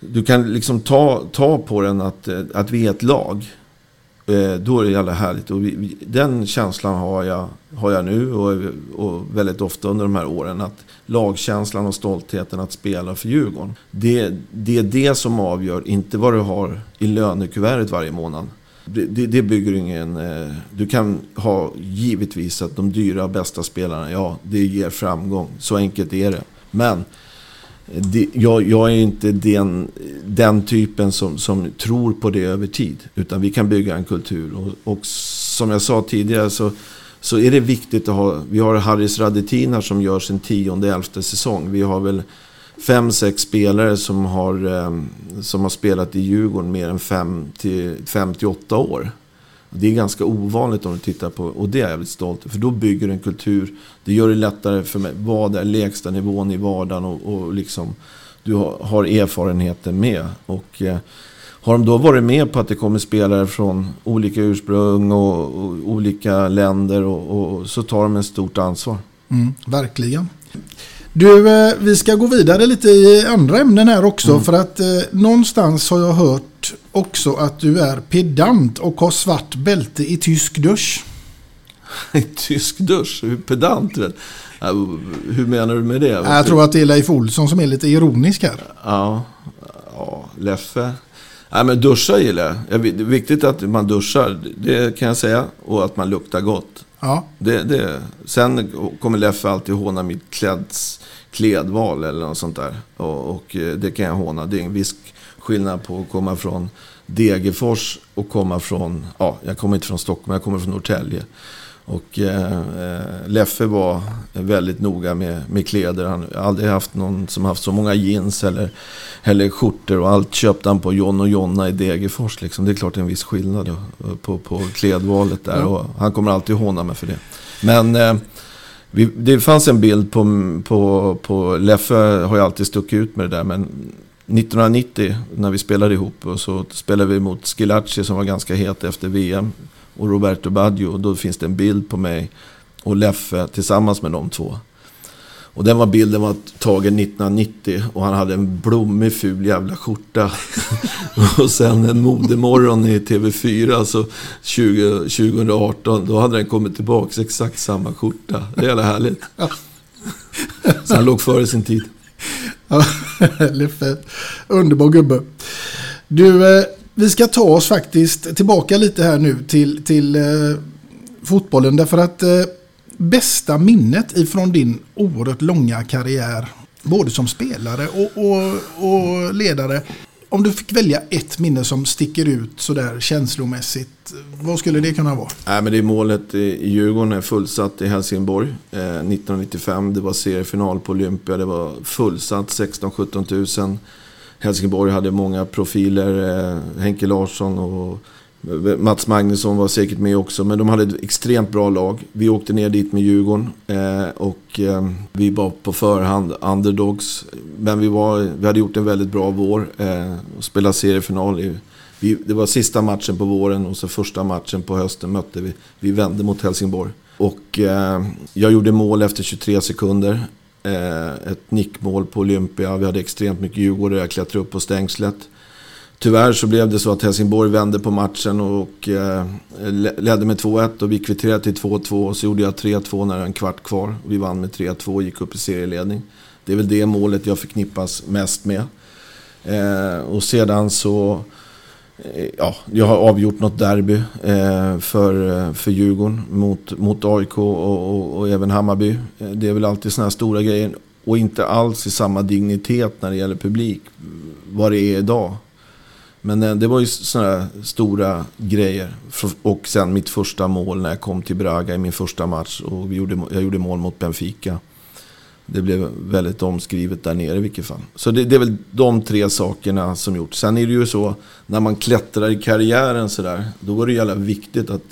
du kan liksom ta, ta på den att, eh, att vi är ett lag. Eh, då är det jävla härligt. Och vi, vi, den känslan har jag, har jag nu och, och väldigt ofta under de här åren. Att lagkänslan och stoltheten att spela för Djurgården. Det, det är det som avgör, inte vad du har i lönekuvertet varje månad. Det, det, det bygger ingen... Eh, du kan ha givetvis att de dyra bästa spelarna, ja, det ger framgång. Så enkelt är det. Men det, jag, jag är inte den, den typen som, som tror på det över tid. Utan vi kan bygga en kultur. Och, och som jag sa tidigare så, så är det viktigt att ha... Vi har Harris Radetiner som gör sin tionde, elfte säsong. Vi har väl fem, sex spelare som har, eh, som har spelat i Djurgården mer än fem till, fem till åtta år. Det är ganska ovanligt om du tittar på, och det är jag väldigt stolt över, För då bygger du en kultur. Det gör det lättare för mig. Vad är lägsta nivån i vardagen och, och liksom, du har, har erfarenheten med. Och eh, har de då varit med på att det kommer spelare från olika ursprung och, och olika länder och, och så tar de ett stort ansvar. Mm, verkligen. Du, eh, vi ska gå vidare lite i andra ämnen här också. Mm. För att eh, någonstans har jag hört också att du är pedant och har svart bälte i tysk dusch. Tysk dusch, hur pedant. Hur menar du med det? Jag tror att det är Leif Olsson som är lite ironisk här. Ja, ja Leffe. Nej, men duscha gillar jag. Det är viktigt att man duschar, det kan jag säga. Och att man luktar gott. Ja, Det, det. Sen kommer Leffe alltid håna mitt kläds, klädval eller något sånt där. Och, och eh, det kan jag håna. Det är en viss skillnad på att komma från Degerfors och komma från, ja, jag kommer inte från Stockholm, jag kommer från Norrtälje. Och eh, eh, Leffe var väldigt noga med, med kläder. Han har aldrig haft någon som haft så många jeans eller, eller skjortor. Och allt köpte han på John och Jonna i Degerfors. Liksom. Det är klart det är en viss skillnad då, på, på klädvalet där. Ja. Och han kommer alltid håna mig för det. Men eh, vi, det fanns en bild på, på, på Leffe har ju alltid stuckit ut med det där. Men 1990 när vi spelade ihop och så spelade vi mot Schillaci som var ganska het efter VM. Och Roberto Baggio. Och då finns det en bild på mig och Leffe tillsammans med de två. Och den var bilden var tagen 1990 och han hade en blommig ful jävla skjorta. och sen en modemorgon i TV4 så 20, 2018 då hade den kommit tillbaks exakt samma skjorta. Det är jävla härligt. så han låg före sin tid. Leffe. Underbar gubbe. Du, eh, vi ska ta oss faktiskt tillbaka lite här nu till, till eh, fotbollen. Därför att eh, bästa minnet ifrån din oerhört långa karriär, både som spelare och, och, och ledare. Om du fick välja ett minne som sticker ut sådär känslomässigt, vad skulle det kunna vara? Nej, men det är målet i Djurgården är fullsatt i Helsingborg. Eh, 1995, det var seriefinal på Olympia. Det var fullsatt, 16-17 tusen. Helsingborg hade många profiler. Eh, Henke Larsson och Mats Magnusson var säkert med också. Men de hade ett extremt bra lag. Vi åkte ner dit med Djurgården. Eh, och eh, vi var på förhand underdogs. Men vi, var, vi hade gjort en väldigt bra vår. Och spelade seriefinal i vi, det var sista matchen på våren och så första matchen på hösten mötte vi. Vi vände mot Helsingborg. Och eh, jag gjorde mål efter 23 sekunder. Eh, ett nickmål på Olympia. Vi hade extremt mycket djurgårdare. Jag klättrade upp på stängslet. Tyvärr så blev det så att Helsingborg vände på matchen och eh, ledde med 2-1 och vi kvitterade till 2-2 och så gjorde jag 3-2 när det var en kvart kvar. Vi vann med 3-2 och gick upp i serieledning. Det är väl det målet jag förknippas mest med. Eh, och sedan så... Eh, ja, jag har avgjort något derby eh, för, eh, för Djurgården mot, mot AIK och, och, och även Hammarby. Eh, det är väl alltid sådana här stora grejer. Och inte alls i samma dignitet när det gäller publik. Mm, vad det är idag. Men eh, det var ju sådana stora grejer. Och sen mitt första mål när jag kom till Braga i min första match. Och vi gjorde, jag gjorde mål mot Benfica. Det blev väldigt omskrivet där nere i vilket fall. Så det, det är väl de tre sakerna som gjort. Sen är det ju så, när man klättrar i karriären sådär. Då är det jävla viktigt att...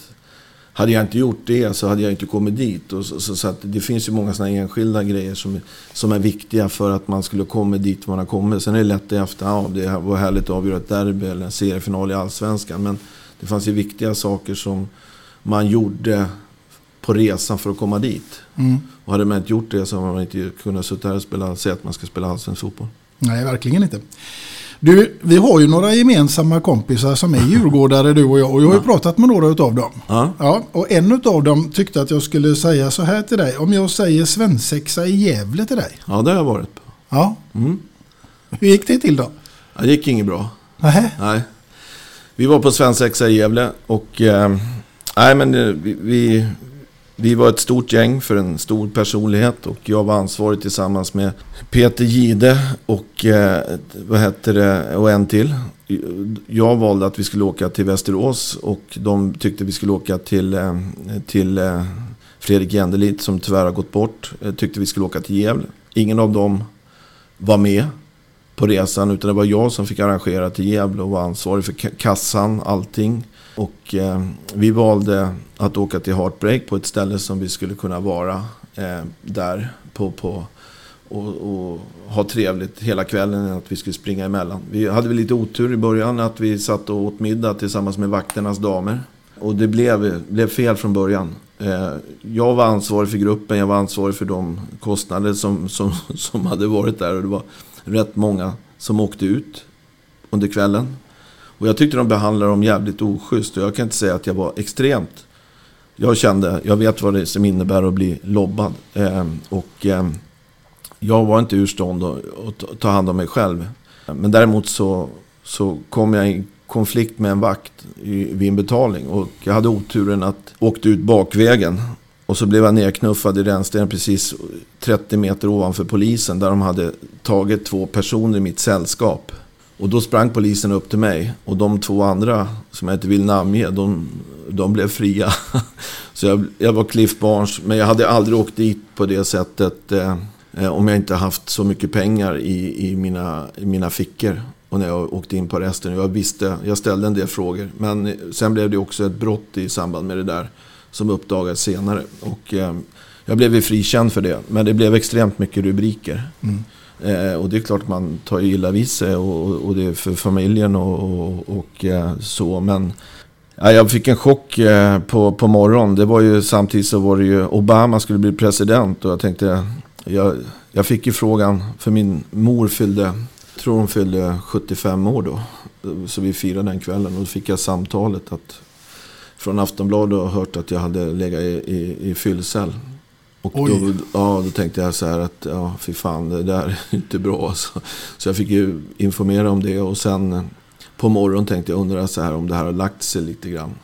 Hade jag inte gjort det så hade jag inte kommit dit. Och så, så, så att det finns ju många sådana enskilda grejer som, som är viktiga för att man skulle komma dit man har kommit. Sen är det lätt i efterhand. Ja, det var härligt att avgöra ett derby eller en seriefinal i Allsvenskan. Men det fanns ju viktiga saker som man gjorde på resan för att komma dit. Mm. Och hade man inte gjort det så hade man inte kunnat sitta här och spela, säga att man ska spela allsvensk fotboll. Nej, verkligen inte. Du, vi har ju några gemensamma kompisar som är djurgårdare du och jag. Och jag har ju pratat med några utav dem. Ja. Ja, och en utav dem tyckte att jag skulle säga så här till dig. Om jag säger svensexa i Gävle till dig. Ja, det har jag varit på. Ja. Mm. Hur gick det till då? Det gick inget bra. Nähä? Nej. Vi var på svensexa i Gävle och... Eh, nej, men eh, vi, vi, vi var ett stort gäng för en stor personlighet och jag var ansvarig tillsammans med Peter Gide och eh, vad heter det, och en till. Jag valde att vi skulle åka till Västerås och de tyckte vi skulle åka till, eh, till eh, Fredrik Jändelid som tyvärr har gått bort. Eh, tyckte vi skulle åka till Gävle. Ingen av dem var med på resan utan det var jag som fick arrangera till Gävle och var ansvarig för kassan, allting. Och eh, vi valde att åka till Heartbreak på ett ställe som vi skulle kunna vara eh, där på, på och, och ha trevligt hela kvällen än att vi skulle springa emellan. Vi hade väl lite otur i början att vi satt och åt middag tillsammans med vakternas damer. Och det blev, blev fel från början. Eh, jag var ansvarig för gruppen, jag var ansvarig för de kostnader som, som, som hade varit där. Och det var rätt många som åkte ut under kvällen. Och jag tyckte de behandlade dem jävligt oschysst. Och jag kan inte säga att jag var extremt. Jag kände, jag vet vad det är som innebär att bli lobbad. Eh, och eh, jag var inte ur stånd att ta- ta hand om mig själv. Men däremot så, så kom jag i konflikt med en vakt i, vid en betalning. Och jag hade oturen att åkte ut bakvägen. Och så blev jag nedknuffad i rännstenen precis 30 meter ovanför polisen. Där de hade tagit två personer i mitt sällskap. Och då sprang polisen upp till mig. Och de två andra, som jag inte vill namnge, de, de blev fria. Så jag, jag var Cliff Barnes. Men jag hade aldrig åkt dit på det sättet. Eh, eh, om jag inte haft så mycket pengar i, i, mina, i mina fickor. Och när jag åkte in på resten. Jag visste, jag ställde en del frågor. Men sen blev det också ett brott i samband med det där. Som uppdagades senare. Och eh, jag blev ju frikänd för det. Men det blev extremt mycket rubriker. Mm. Eh, och det är klart man tar ju illa vid sig och, och det är för familjen och, och, och eh, så. Men ja, jag fick en chock eh, på, på morgonen. Det var ju samtidigt så var det ju Obama skulle bli president och jag tänkte jag, jag fick ju frågan för min mor fyllde, tror hon fyllde 75 år då. Så vi firade den kvällen och då fick jag samtalet att från Aftonbladet och hört att jag hade legat i, i, i fyllcell. Och då, ja, då tänkte jag så här att, ja, fy fan, det där är inte bra. alltså. Så jag fick ju informera om det och sen på morgonen tänkte jag undra så här om det här har lagt sig lite grann.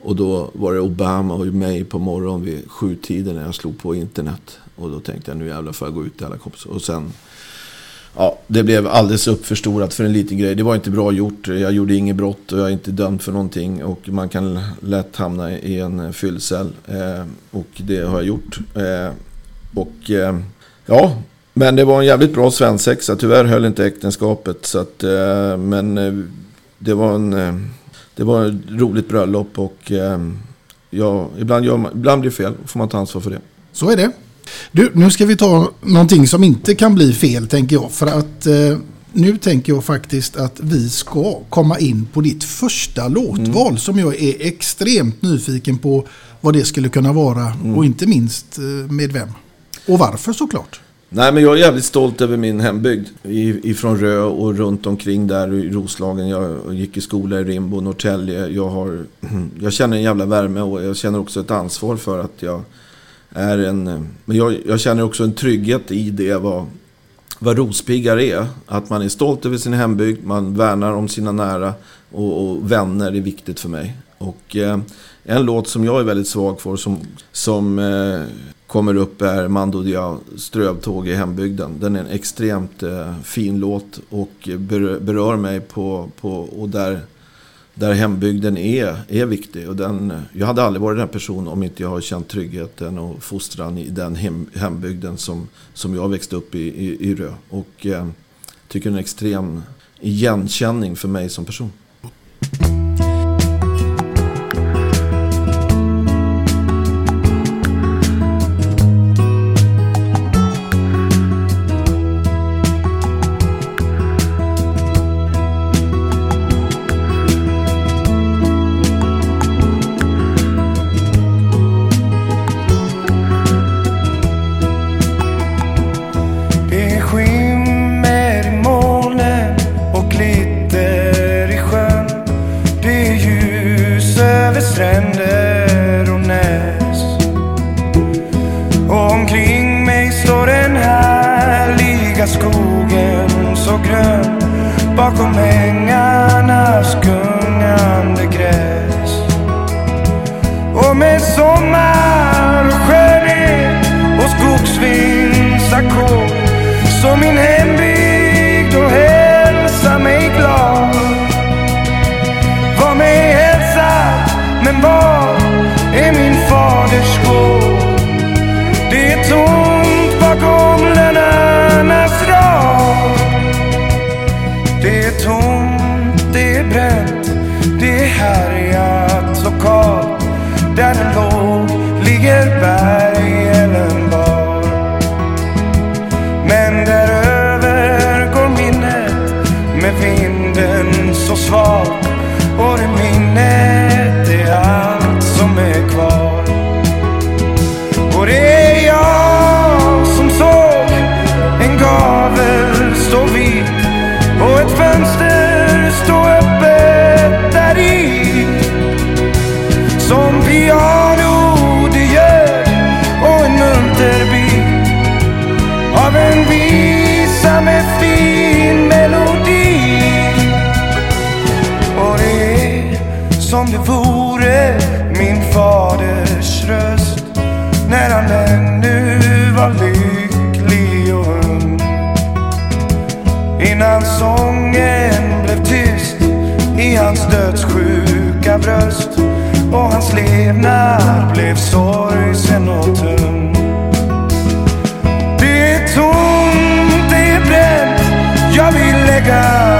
Och då var det Obama och mig på morgonen vid sjutiden när jag slog på internet. Och då tänkte jag nu jävlar får jag gå ut till alla kompisar. Och sen, ja, det blev alldeles uppförstorat för en liten grej. Det var inte bra gjort. Jag gjorde inget brott och jag är inte dömd för någonting. Och man kan lätt hamna i en fyllcell. Eh, och det har jag gjort. Eh, och eh, ja, men det var en jävligt bra svensexa. Tyvärr höll inte äktenskapet. Så att, eh, men eh, det var en... Eh, det var ett roligt bröllop och eh, ja, ibland, gör man, ibland blir det fel. får man ta ansvar för det. Så är det. Du, nu ska vi ta någonting som inte kan bli fel tänker jag. För att eh, nu tänker jag faktiskt att vi ska komma in på ditt första låtval som jag är extremt nyfiken på vad det skulle kunna vara och inte minst eh, med vem. Och varför såklart. Nej, men jag är jävligt stolt över min hembygd. Ifrån Rö och runt omkring där i Roslagen. Jag gick i skola i Rimbo, Norrtälje. Jag, har, jag känner en jävla värme och jag känner också ett ansvar för att jag är en... Men jag, jag känner också en trygghet i det vad, vad rospiggar är. Att man är stolt över sin hembygd, man värnar om sina nära och, och vänner är viktigt för mig. Och eh, en låt som jag är väldigt svag för som, som eh, kommer upp är Mando Diao, Strövtåg i hembygden. Den är en extremt eh, fin låt och berör, berör mig på, på och där, där hembygden är, är viktig. Och den, jag hade aldrig varit den personen om inte jag har känt tryggheten och fostran i den hem, hembygden som, som jag växte upp i, i, i Rö. Och eh, tycker det är en extrem igenkänning för mig som person. Låg ligger hans levnad blev sorgsen och tung. Det är tomt, det är bränt, jag vill lägga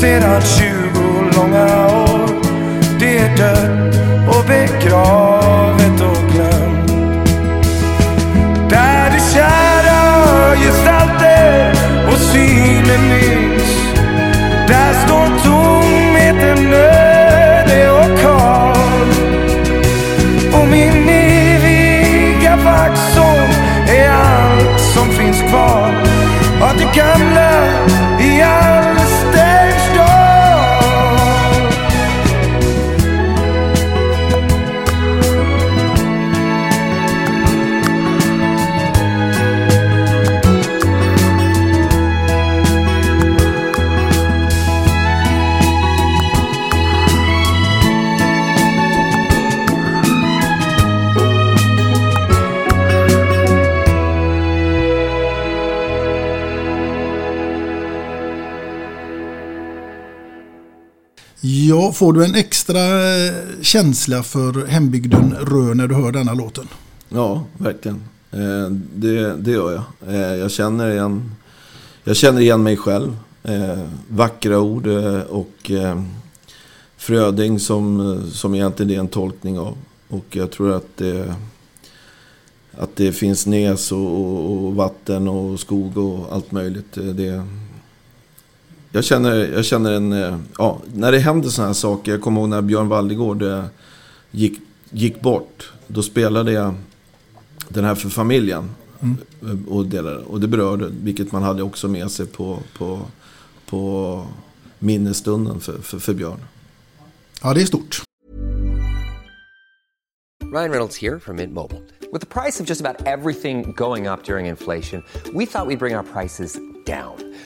sedan tjugo får du en extra eh, känsla för hembygden Rö när du hör denna låten? Ja, verkligen. Eh, det, det gör jag. Eh, jag, känner igen, jag känner igen mig själv. Vackra ord och Fröding som, som egentligen är en tolkning av. Och jag tror att det, att det finns näs och, och, och vatten och skog och allt möjligt. Det, jag känner, jag känner en... eh, Ja, när det händer sådana här saker. Jag kommer ihåg när Björn Waldegård eh, gick, gick bort. Då spelade jag den här för familjen. Eh, Och, delade, och det berörde, vilket man hade också med sig på, på, på minnesstunden för, för, för Björn. Ja, det är stort. Ryan Reynolds here from Mint Mobile. With the price of just about everything going up during inflation, we thought we'd bring our prices down.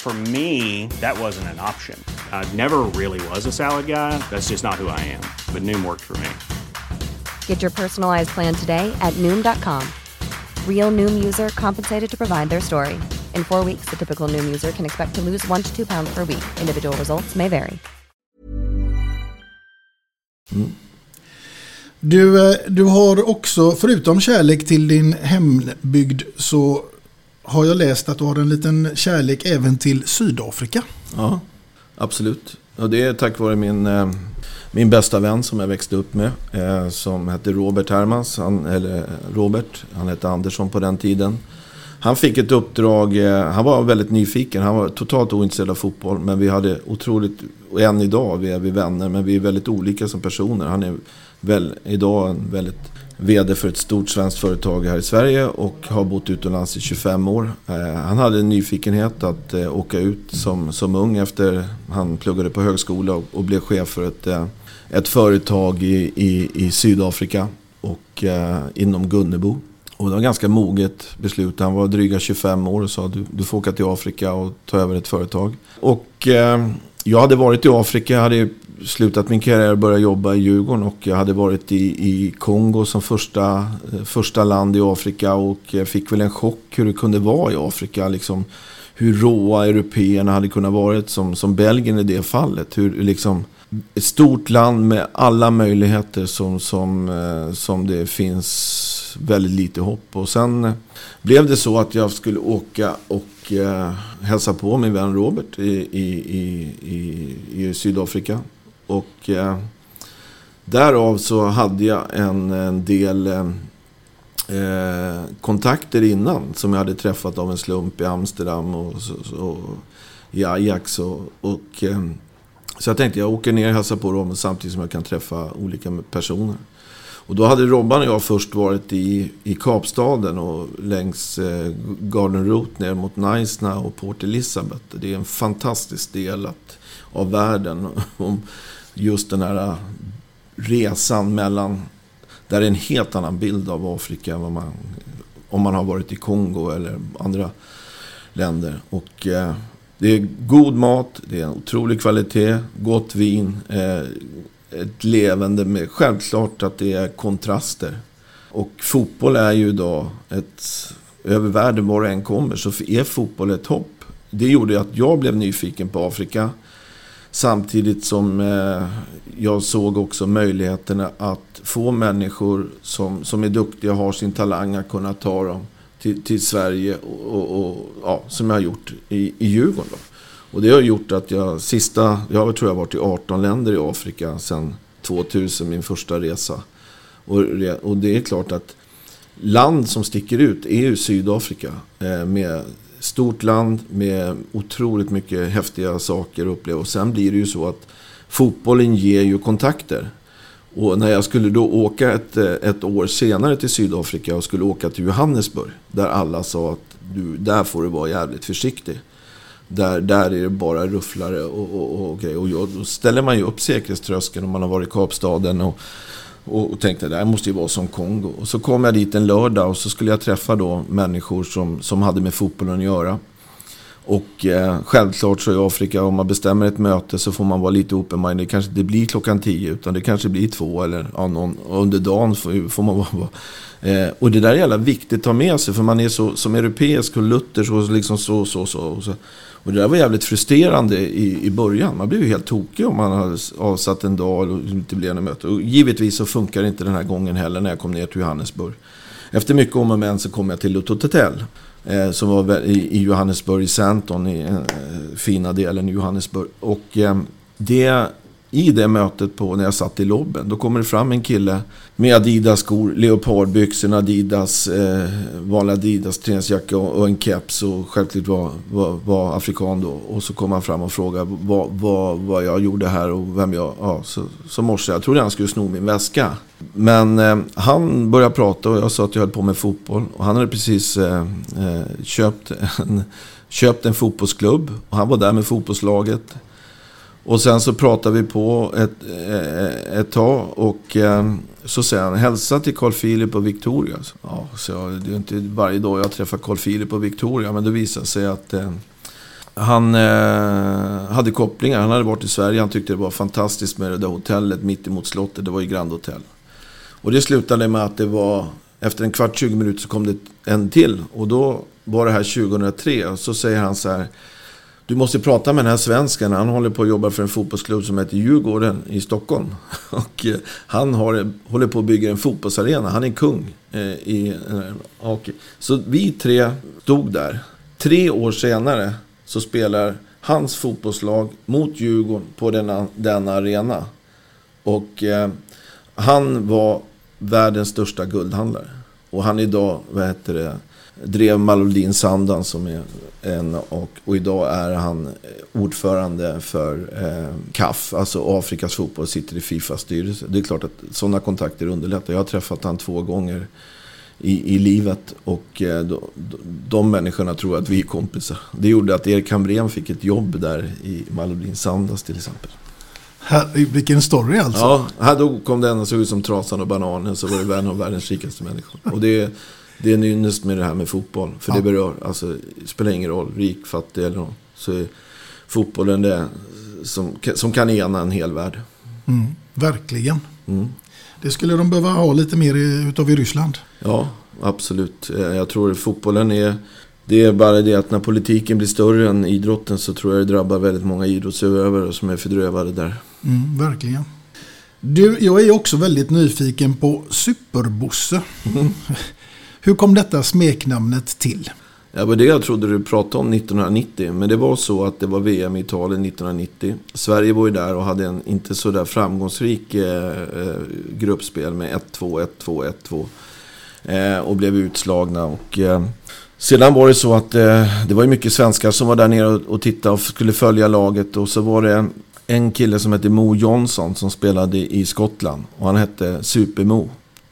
For me, that wasn't an option. I never really was a salad guy. That's just not who I am. But Noom worked for me. Get your personalized plan today at Noom.com. Real Noom user compensated to provide their story. In four weeks, the typical Noom user can expect to lose one to two pounds per week. Individual results may vary. Du, eh, du har också, förutom kärlek till din hembygd, så har jag läst att du har en liten kärlek även till Sydafrika. Ja, absolut. Och det är tack vare min, eh, min bästa vän som jag växte upp med. Eh, som hette Robert Hermans. Han, eller eh, Robert, han hette Andersson på den tiden. Han fick ett uppdrag, han var väldigt nyfiken. Han var totalt ointresserad av fotboll. Men vi hade otroligt, och än idag vi är vi vänner. Men vi är väldigt olika som personer. Han är väl, idag en väldigt VD för ett stort svenskt företag här i Sverige och har bott utomlands i 25 år. Eh, han hade en nyfikenhet att eh, åka ut som, som ung efter han pluggade på högskola och, och blev chef för ett, eh, ett företag i, i, i Sydafrika och eh, inom Gunnebo. Och det var ganska moget beslut. Han var dryga 25 år och sa du, du får åka till Afrika och ta över ett företag. Och eh, jag hade varit i Afrika, jag hade slutat min karriär och börjat jobba i Djurgården och jag hade varit i, i Kongo som första, eh, första land i Afrika och fick väl en chock hur det kunde vara i Afrika. Liksom, hur råa européerna hade kunnat vara som, som Belgien i det fallet. Hur liksom, ett stort land med alla möjligheter som, som, eh, som det finns väldigt lite hopp. Och sen eh, blev det så att jag skulle åka och eh, hälsa på min vän Robert i, i, i, i, i Sydafrika. Och eh, därav så hade jag en, en del eh, eh, kontakter innan som jag hade träffat av en slump i Amsterdam och, så, så, i Ajax. Och, och eh, Så jag tänkte jag åker ner och hälsar på dem samtidigt som jag kan träffa olika personer. Och då hade Robban och jag först varit i, i Kapstaden och längs eh, Garden Route ner mot Naisna och Port Elizabeth. Det är en fantastisk del att, av världen. Om just den här äh, resan mellan... Där är en helt annan bild av Afrika än vad man, om man har varit i Kongo eller andra länder. Och eh, det är god mat, det är en otrolig kvalitet, gott vin. Eh, ett levande med, självklart att det är kontraster. Och fotboll är ju idag ett, över världen var det än kommer så är fotboll ett hopp. Det gjorde att jag blev nyfiken på Afrika. Samtidigt som eh, jag såg också möjligheterna att få människor som, som är duktiga och har sin talang att kunna ta dem till, till Sverige. Och, och, och, ja, som jag har gjort i, i Djurgården. Då. Och det har gjort att jag sista, jag tror jag har varit i 18 länder i Afrika sedan 2000, min första resa. Och, och det är klart att land som sticker ut är ju Sydafrika. Eh, med stort land med otroligt mycket häftiga saker att uppleva. Och sen blir det ju så att fotbollen ger ju kontakter. Och när jag skulle då åka ett, ett år senare till Sydafrika och skulle åka till Johannesburg. Där alla sa att du, där får du vara jävligt försiktig. Där, där är det bara rufflare och, och, och, och, och då ställer man ju upp säkerhetströskeln om man har varit i Kapstaden. Och, och, och tänkte det här måste ju vara som Kongo. Och så kom jag dit en lördag och så skulle jag träffa då människor som, som hade med fotbollen att göra. Och eh, självklart så i Afrika, om man bestämmer ett möte så får man vara lite open-minded. Det kanske inte blir klockan tio utan det kanske blir två eller ja, någon, under dagen får, får man vara. Eh, och det där är jävla viktigt att ta med sig för man är så som europeisk och luthersk och liksom så, så, så. Och så. Och det där var jävligt frustrerande i, i början. Man blev ju helt tokig om man hade avsatt en dag och inte blev något möte. Och givetvis så funkar det inte den här gången heller när jag kom ner till Johannesburg. Efter mycket om och men så kom jag till Lutot Hotel. Eh, som var i, i Johannesburg, i Santon, i eh, fina delen i Johannesburg. Och eh, det i det mötet på när jag satt i lobben, då kommer det fram en kille med Adidas-skor, leopardbyxor, Adidas, eh, vanliga Adidas träningsjacka och, och, en keps och självklart var, var, var, afrikan då. Och så kom han fram och frågade vad, vad, vad jag gjorde här och vem jag... Ja, så, så morse, jag trodde han skulle sno min väska. Men eh, han började prata och jag sa att jag höll på med fotboll. Och han hade precis eh, eh köpt, en, köpt en fotbollsklubb. Och han var där med fotbollslaget. Och sen så pratade vi på ett, eh, ett tag och eh, så säger han hälsa till Carl Philip och Victoria. Ja, så jag, det är inte varje dag jag träffar Carl Philip och Victoria men det visade sig att eh, han eh, hade kopplingar. Han hade varit i Sverige. Han tyckte det var fantastiskt med det där hotellet mitt emot slottet. Det var ju Grand Hotel. Och det slutade med att det var efter en kvart, 20 minuter så kom det en till. Och då var det här 2003. Och så säger han så här. Du måste prata med den här svensken. Han håller på att jobba för en fotbollsklubb som heter Djurgården i Stockholm. Och eh, han har, håller på att bygga en fotbollsarena. Han är kung. Eh, I, eh, och, Så vi tre stod där. Tre år senare så spelar hans fotbollslag mot Djurgården på denna, denna arena. Och eh, han var världens största guldhandlare. Och han är idag, vad heter det, drev Malodin Sandan som är en och, och idag är han ordförande för eh, CAF, alltså Afrikas fotboll, sitter i Fifas styrelse. Det är klart att sådana kontakter underlättar. Jag har träffat han två gånger i, i livet och eh, de, de människorna tror att vi är kompisar. Det gjorde att Erik Hamrén fick ett jobb där i Malodin Sandas till exempel. Här, vilken story alltså. Ja, här då kom den och såg ut som Trasan och Bananen så var det en av världens rikaste människor. Och det det är en ynnest med det här med fotboll. För ja. det berör, alltså, det spelar ingen roll, rik, fattig eller något. Så är fotbollen det som, som kan ena en hel värld. Mm, verkligen. Mm. Det skulle de behöva ha lite mer utav i Ryssland. Ja, absolut. Eh, jag tror fotbollen är... Det är bara det att när politiken blir större än idrotten så tror jag det drabbar väldigt många idrottsutövare som är fördrövade där. Mm, verkligen. Du, jag är också väldigt nyfiken på Superbosse. Mm. Hur kom detta smeknamnet till? Det var det jag trodde du pratade om 1990. Men det var så att det var VM i Italien 1990. Sverige var ju där och hade en inte så där framgångsrik eh, eh gruppspel med 1-2, 1-2, 1-2. Och blev utslagna. Och, eh, sedan var det så att eh, det var ju mycket svenskar som var där nere och, och tittade och skulle följa laget. Och så var det en kille som hette Mo Johnson som spelade i Skottland. Och han hette Super-Mo.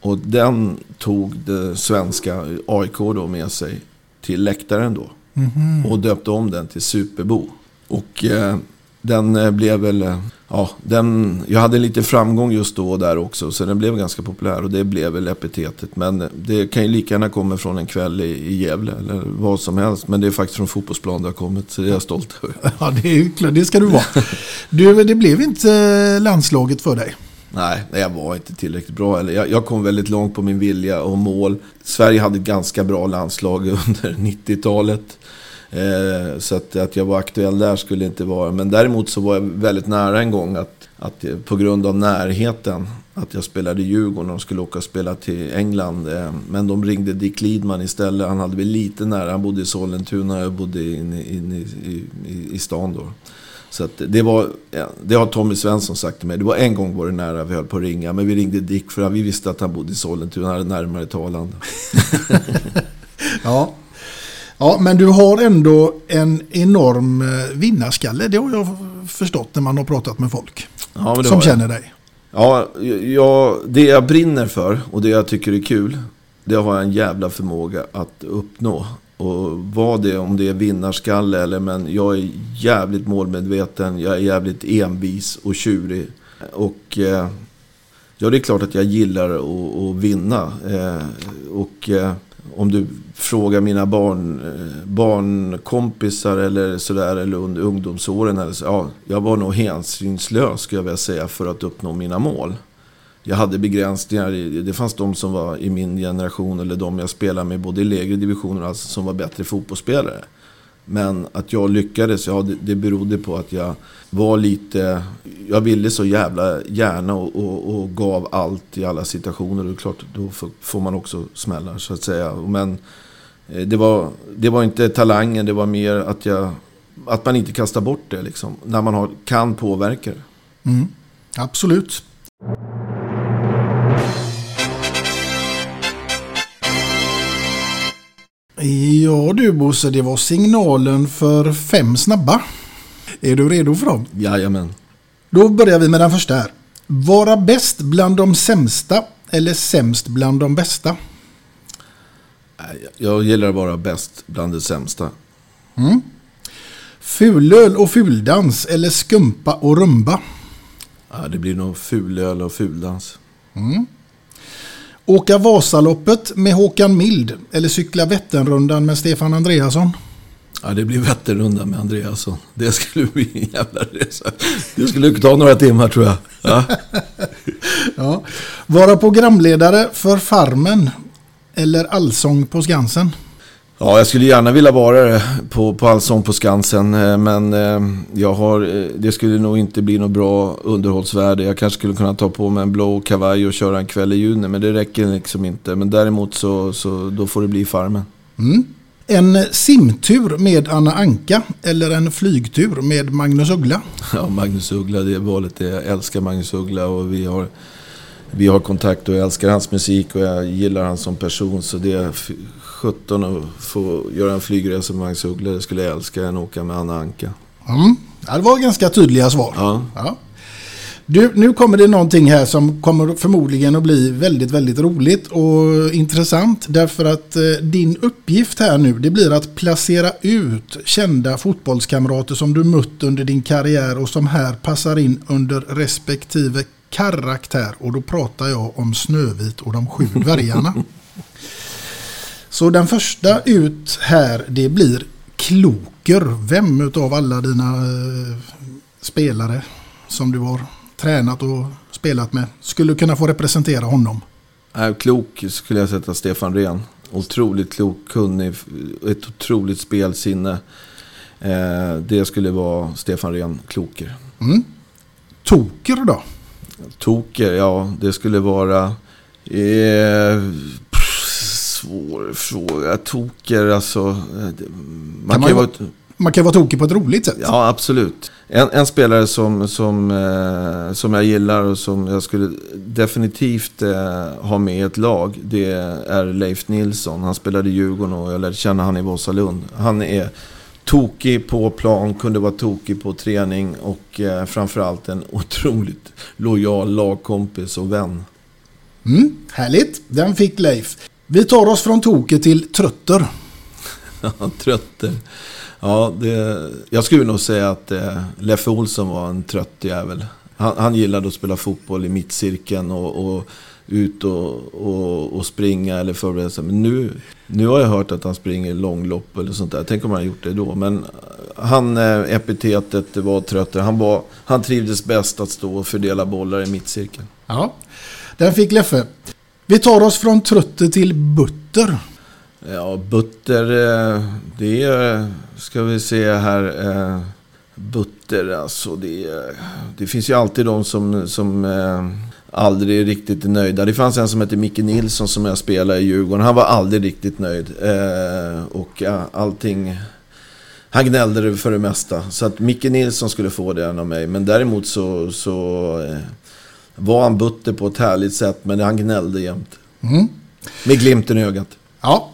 Och den tog det svenska AIK då med sig till läktaren då. Mhm. Och döpte om den till Superbo. Och eh, den eh, blev väl, eh, ja, den, jag hade lite framgång just då och där också. Så den blev ganska populär och det blev väl epitetet. Men eh, det kan ju lika gärna komma från en kväll i, i Gävle eller vad som helst. Men det är faktiskt från fotbollsplan det har kommit, så det är jag stolt över. Ja, det är klart. Det ska du vara. Du, det blev inte landslaget för dig. Nej, jag var inte tillräckligt bra. heller. jag, jag kom väldigt långt på min vilja och mål. Sverige hade ett ganska bra landslag under 90-talet. Eh, så att, att jag var aktuell där skulle inte vara. Men däremot så var jag väldigt nära en gång att, att på grund av närheten att jag spelade i Djurgården och skulle åka och spela till England. Eh, men de ringde Dick Lidman istället. Han hade väl lite nära. Han bodde i Sollentuna och jag bodde inne in, i, i, i stan då. Så det var, det har Tommy Svensson sagt till mig. Det var en gång var det nära vi höll på att ringa. Men vi ringde Dick för vi visste att han bodde i Sollentuna. Han hade närmare till Arlanda. Ja. ja, men du har ändå en enorm eh, vinnarskalle. Det har jag förstått när man har pratat med folk Ja, som känner dig. Ja, jag, det jag brinner för och det jag tycker är kul, det har jag en jävla förmåga att uppnå. Och vad det om det är vinnarskalle eller men jag är jävligt målmedveten, jag är jävligt envis och tjurig. Och eh, ja, det är klart att jag gillar att, att vinna. Eh, och eh, om du frågar mina barn, eh, barnkompisar eller sådär, eller under ungdomsåren. Eller så, ja, jag var nog hänsynslös skulle jag vilja säga för att uppnå mina mål. Jag hade begränsningar. Det fanns de som var i min generation eller de jag spelade med både i lägre divisioner alltså, som var bättre fotbollsspelare. Men att jag lyckades, ja det, det berodde på att jag var lite... Jag ville så jävla gärna och, och, och gav allt i alla situationer. Och det är klart, då får- man också smällar så att säga. Men eh, det var, det var inte talangen, det var mer att jag... Att man inte kastar bort det liksom. När man har, kan påverka det. Mm. Absolut. Ja du Bosse, det var signalen för fem snabba. Är du redo för dem? Jajamän. Då börjar vi med den första här. Vara bäst bland de sämsta eller sämst bland de bästa? Jag gillar att vara bäst bland det sämsta. Mm. Fulöl och fuldans eller skumpa och rumba? Ja, det blir nog fulöl och fuldans. Mm. Åka Vasaloppet med Håkan Mild eller cykla Vätternrundan med Stefan Andreasson? Ja, det blir Vätternrundan med Andreasson. Det skulle bli en jävla resa. Det skulle ta några timmar tror jag. Ja. Ja. Vara programledare för Farmen eller Allsång på Skansen? Ja, jag skulle gärna vilja vara det på, på Allsång på Skansen. eh, Men eh, jag har, eh, det skulle nog inte bli något bra underhållsvärde. Jag kanske skulle kunna ta på mig en blå kavaj och köra en kväll i juni. Men det räcker liksom inte. Men däremot så, så då får det bli Farmen. Mm. En simtur med Anna Anka eller en flygtur med Magnus Uggla? Ja, Magnus Uggla, det är valet. Jag älskar Magnus Uggla och vi har, vi har kontakt och jag älskar hans musik och jag gillar han som person. Så det är 17 att få göra en flygresa med Magnus Uggla, det skulle jag älska än att åka med Anna Anka. Mm. Ja, det var ganska tydliga svar. Ja. Ja. Du, nu kommer det någonting här som kommer förmodligen att bli väldigt, väldigt roligt och intressant. Därför att eh, din uppgift här nu, det blir att placera ut kända fotbollskamrater som du mött under din karriär och som här passar in under respektive karaktär. Och då pratar jag om Snövit och de sju dvärgarna. Så den första ut här, det blir Kloker. Vem utav alla dina eh, spelare som du har tränat och spelat med skulle kunna få representera honom? Äh, klok skulle jag sätta Stefan Rehn. Otroligt klok, kunnig, ett otroligt spelsinne. Eh, det skulle vara Stefan Rehn, kloker. Mm. Toker då? Toker, ja det skulle vara... Eh, svår fråga. Toker, alltså... eh, Man Kan man ju vara... vara- Man kan vara tokig på ett roligt sätt. Ja, absolut. En, en spelare som, som, eh, som jag gillar och som jag skulle definitivt eh, ha med i ett lag. Det är Leif Nilsson. Han spelade i Djurgården och jag lärde känna han i Vasalund. Han är tokig på plan, kunde vara tokig på träning och eh, framförallt en otroligt lojal lagkompis och vän. Mm, härligt, den fick Leif. Vi tar oss från Toke till Trötter. Trötter. Ja, det, jag skulle nog säga att eh, Leffe Olsson var en trött jävel. Han, han gillade att spela fotboll i mittcirkeln och, och ut och, och, och, springa eller förbereda sig. Men nu, nu har jag hört att han springer långlopp eller sånt där. Tänk om han gjort det då. Men han, eh, epitetet var tröttare. Han, var, han trivdes bäst att stå och fördela bollar i mittcirkeln. Ja, den fick Leffe. Vi tar oss från Trötter till Butter. Ja, Butter, eh, det är, ska vi se här. Eh, butter, alltså det, det finns ju alltid de som, som aldrig riktigt är nöjda. Det fanns en som hette Micke Nilsson som jag spelade i Djurgården. Han var aldrig riktigt nöjd. Och allting... Han gnällde för det mesta. Så att Micke Nilsson skulle få det av mig. Men däremot så, så var han butter på ett härligt sätt. Men han gnällde jämt. Mm. Med glimten i ögat. Ja.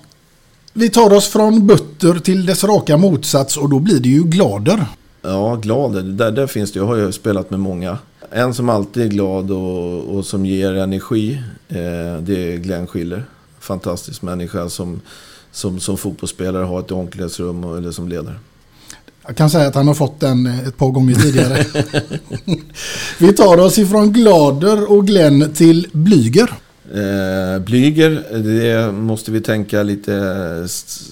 Vi tar oss från butter till dess raka motsats och då blir det ju glader. Ja, glader. Där, där finns det. Jag har ju spelat med många. En som alltid är glad och, och som ger energi, eh, det är Glenn Schiller. Fantastisk människa som, som, som fotbollsspelare har ett omklädningsrum eller som ledare. Jag kan säga att han har fått den ett par gånger tidigare. Vi tar oss ifrån Glader och Glenn till Blyger. Eh, Blyger, det måste vi tänka lite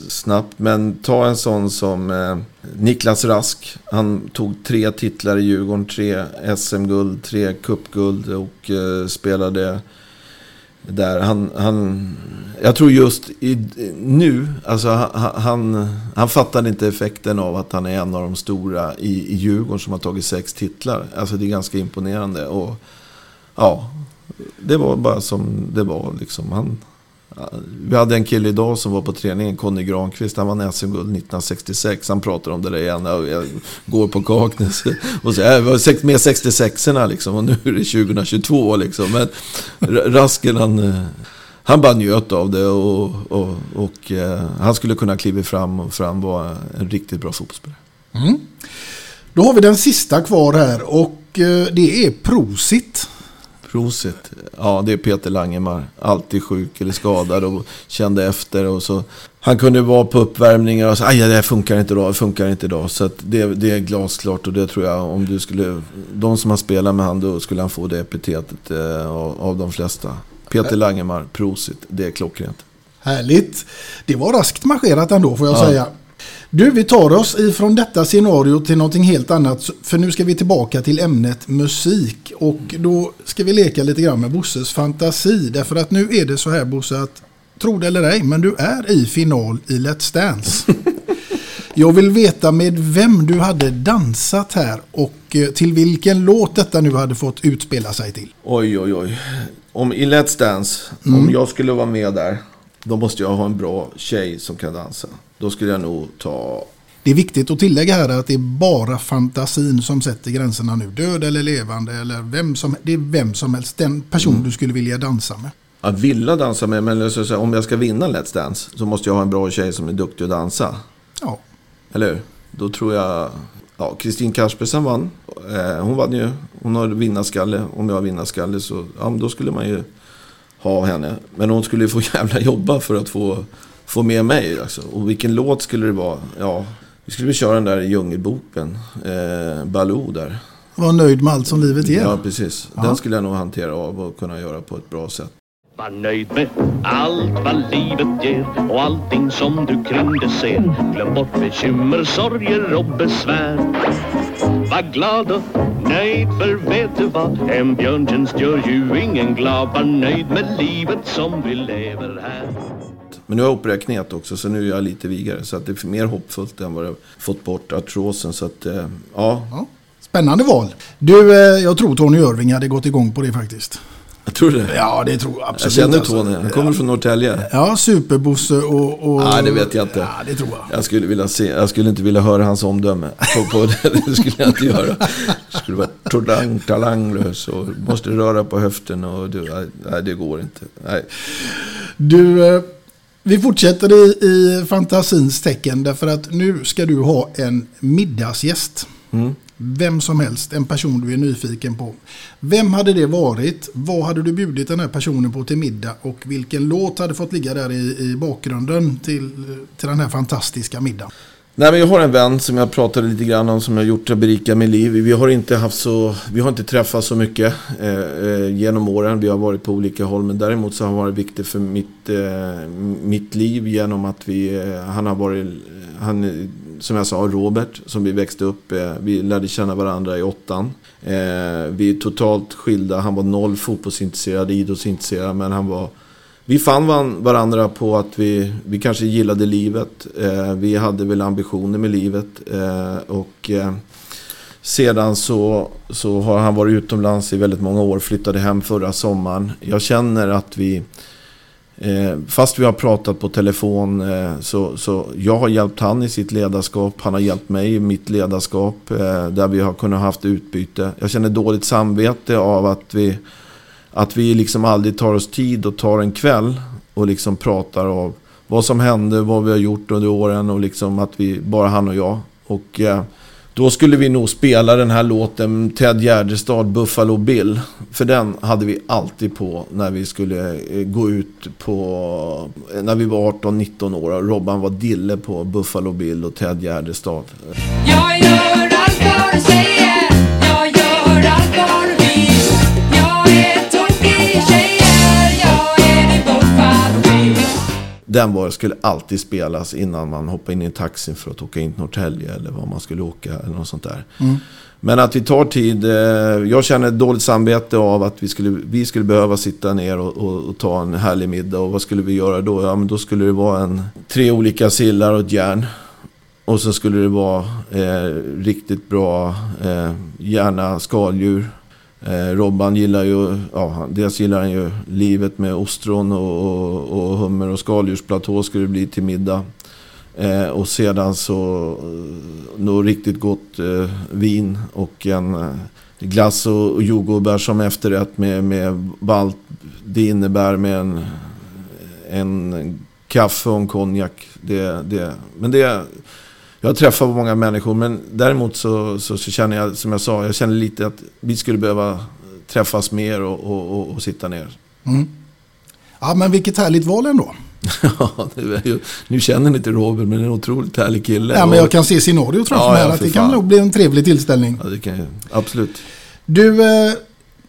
snabbt. Men ta en sån som eh, Niklas Rask. Han tog tre titlar i Djurgården. Tre SM-guld, tre cupguld och eh, spelade där. Han, han, jag tror just i, nu, alltså han, han, han fattade inte effekten av att han är en av de stora i, i Djurgården som har tagit sex titlar. Alltså det är ganska imponerande. Och ja, det var bara som det var. Liksom. Han, vi hade en kille idag som var på träningen, Conny Granqvist. Han vann SM-guld 1966. Han pratar om det där igen. Jag går på Kaknäs och säger äh, jag var med 66orna liksom. Och nu är det 2022 liksom. Men Rasken han, han bara njöt av det. Och, och, och eh, han skulle kunna kliva fram och fram vara en riktigt bra fotbollsspelare. Mm. Då har vi den sista kvar här och eh, det är Prosit. Prosit. Ja, det är Peter Langemar. Alltid sjuk eller skadad och kände efter. Och så. Han kunde vara på uppvärmningar och säga det här funkar inte idag, det funkar inte idag. Så det, det är glasklart och det tror jag om du skulle... De som har spelat med han, då skulle han få det epitetet eh, av, av de flesta. Peter Langemar, Prosit, det är klockrent. Härligt. Det var raskt marscherat ändå får jag ja. säga. Du, vi tar oss ifrån detta scenario till någonting helt annat. För nu ska vi tillbaka till ämnet musik. Och då ska vi leka lite grann med Bosses fantasi. Därför att nu är det så här Bosse att, tro det eller ej, men du är i final i Let's Dance. Jag vill veta med vem du hade dansat här och eh, till vilken låt detta nu hade fått utspela sig till. Oj, oj, oj. Om i Let's Dance, mm. om jag skulle vara med där, då måste jag ha en bra tjej som kan dansa. Då skulle jag nog ta... Det är viktigt att tillägga här att det är bara fantasin som sätter gränserna nu. Död eller levande eller vem som, det är vem som helst. Den person mm. du skulle vilja dansa med. Att vilja dansa med, men säga, om jag ska vinna Let's Dance så måste jag ha en bra tjej som är duktig att dansa. Ja. Eller hur? Då tror jag... Ja, Kristin Kaspersen vann. Eh, hon vann ju. Hon har vinnarskalle. Om jag har vinnarskalle så ja, då skulle man ju ha henne. Men hon skulle ju få jävla jobba för att få få med mig. Alltså. Och vilken låt skulle det vara? Ja, vi skulle köra den där Djungelboken. Eh, Baloo där. Var nöjd med allt som livet ger. Ja, precis. Ja. Den skulle jag nog hantera av och kunna göra på ett bra sätt. Var nöjd med allt vad livet ger och allting som du kring det ser. Glöm bort bekymmer, sorger och besvär. Var glad och nöjd för vet du vad? En björntjänst gör ju ingen glad. Var nöjd med livet som vi lever här. Men nu har jag opererat knät också, så nu är jag lite vigare. Så att det är mer hoppfullt än vad jag fått bort artrosen. Så att, eh, ja. ja. Spännande val. Du, eh, jag tror Tony Irving hade gått igång på det faktiskt. Jag tror det? Ja, det tror jag absolut. Jag känner alltså. Tony. Han kommer ja. från Norrtälje. Ja, superbosse och, och... Ja, det vet jag inte. Ja, det tror jag. Jag skulle, vilja se, jag skulle inte vilja höra hans omdöme på, på det. Det skulle jag inte göra. Det skulle vara talang, talanglös och måste röra på höften och du, nej, det går inte. Nej. Du... Vi fortsätter i, i fantasins tecken därför att nu ska du ha en middagsgäst. Mm. Vem som helst, en person du är nyfiken på. Vem hade det varit? Vad hade du bjudit den här personen på till middag? Och vilken låt hade fått ligga där i, i bakgrunden till, till den här fantastiska middagen? Nej, men jag har en vän som jag pratade lite grann om som jag gjort att berika mitt liv. Vi har inte haft så, vi har inte träffats så mycket eh, eh genom åren. Vi har varit på olika håll. Men däremot så har han varit viktig för mitt, eh, mitt liv genom att vi, eh, han har varit, han, som jag sa, Robert som vi växte upp. Eh, vi lärde känna varandra i åttan. Eh, vi är totalt skilda. Han var noll fotbollsintresserad, idrottsintresserad. Men han var vi fann varandra på att vi, vi kanske gillade livet. Eh, vi hade väl ambitioner med livet. Eh, och eh, sedan så, så har han varit utomlands i väldigt många år. Flyttade hem förra sommaren. Jag känner att vi... Eh, fast vi har pratat på telefon eh, så, så jag har hjälpt han i sitt ledarskap. Han har hjälpt mig i mitt ledarskap. Eh, där vi har kunnat haft utbyte. Jag känner dåligt samvete av att vi att vi liksom aldrig tar oss tid och tar en kväll och liksom pratar av vad som hände, vad vi har gjort under åren och liksom att vi, bara han och jag. Och eh, då skulle vi nog spela den här låten Ted Gärdestad, Buffalo Bill. För den hade vi alltid på när vi skulle eh, gå ut på, eh, när vi var 18-19 år. Och Robban var dille på Buffalo Bill och Ted Gärdestad. Jag gör allt vad du Den var, skulle alltid spelas innan man hoppade in i en taxi för att åka in till Norrtälje eller var man skulle åka eller något sånt där. Mm. Men att vi tar tid. Eh, jag känner ett dåligt samvete av att vi skulle, vi skulle behöva sitta ner och, och, och ta en härlig middag. Och vad skulle vi göra då? Ja, men då skulle det vara en, tre olika sillar och ett järn. Och så skulle det vara eh, riktigt bra, eh, gärna skaldjur. Eh, Robban gillar ju, ja, dels gillar han ju livet med ostron och, och, och hummer och skaldjursplatå skulle det bli till middag. Eh, och sedan så eh, något riktigt gott eh, vin och en eh, glass och, och jordgubbar som efterrätt med, med vad allt det innebär med en, en kaffe och en konjak. Det, det, men det, jag träffar många människor men däremot så, så, så, känner jag, som jag sa, jag känner lite att vi skulle behöva träffas mer och, och, och, och sitta ner. Mm. Ja, men vilket härligt val ändå. Ja, ju, nu känner ni inte Robert, men det är en otroligt härlig kille. Ja, men jag kan se scenariot framför Ja, mig. ja, att det kan nog bli en trevlig tillställning. Ja, det kan jag, absolut. Du, eh,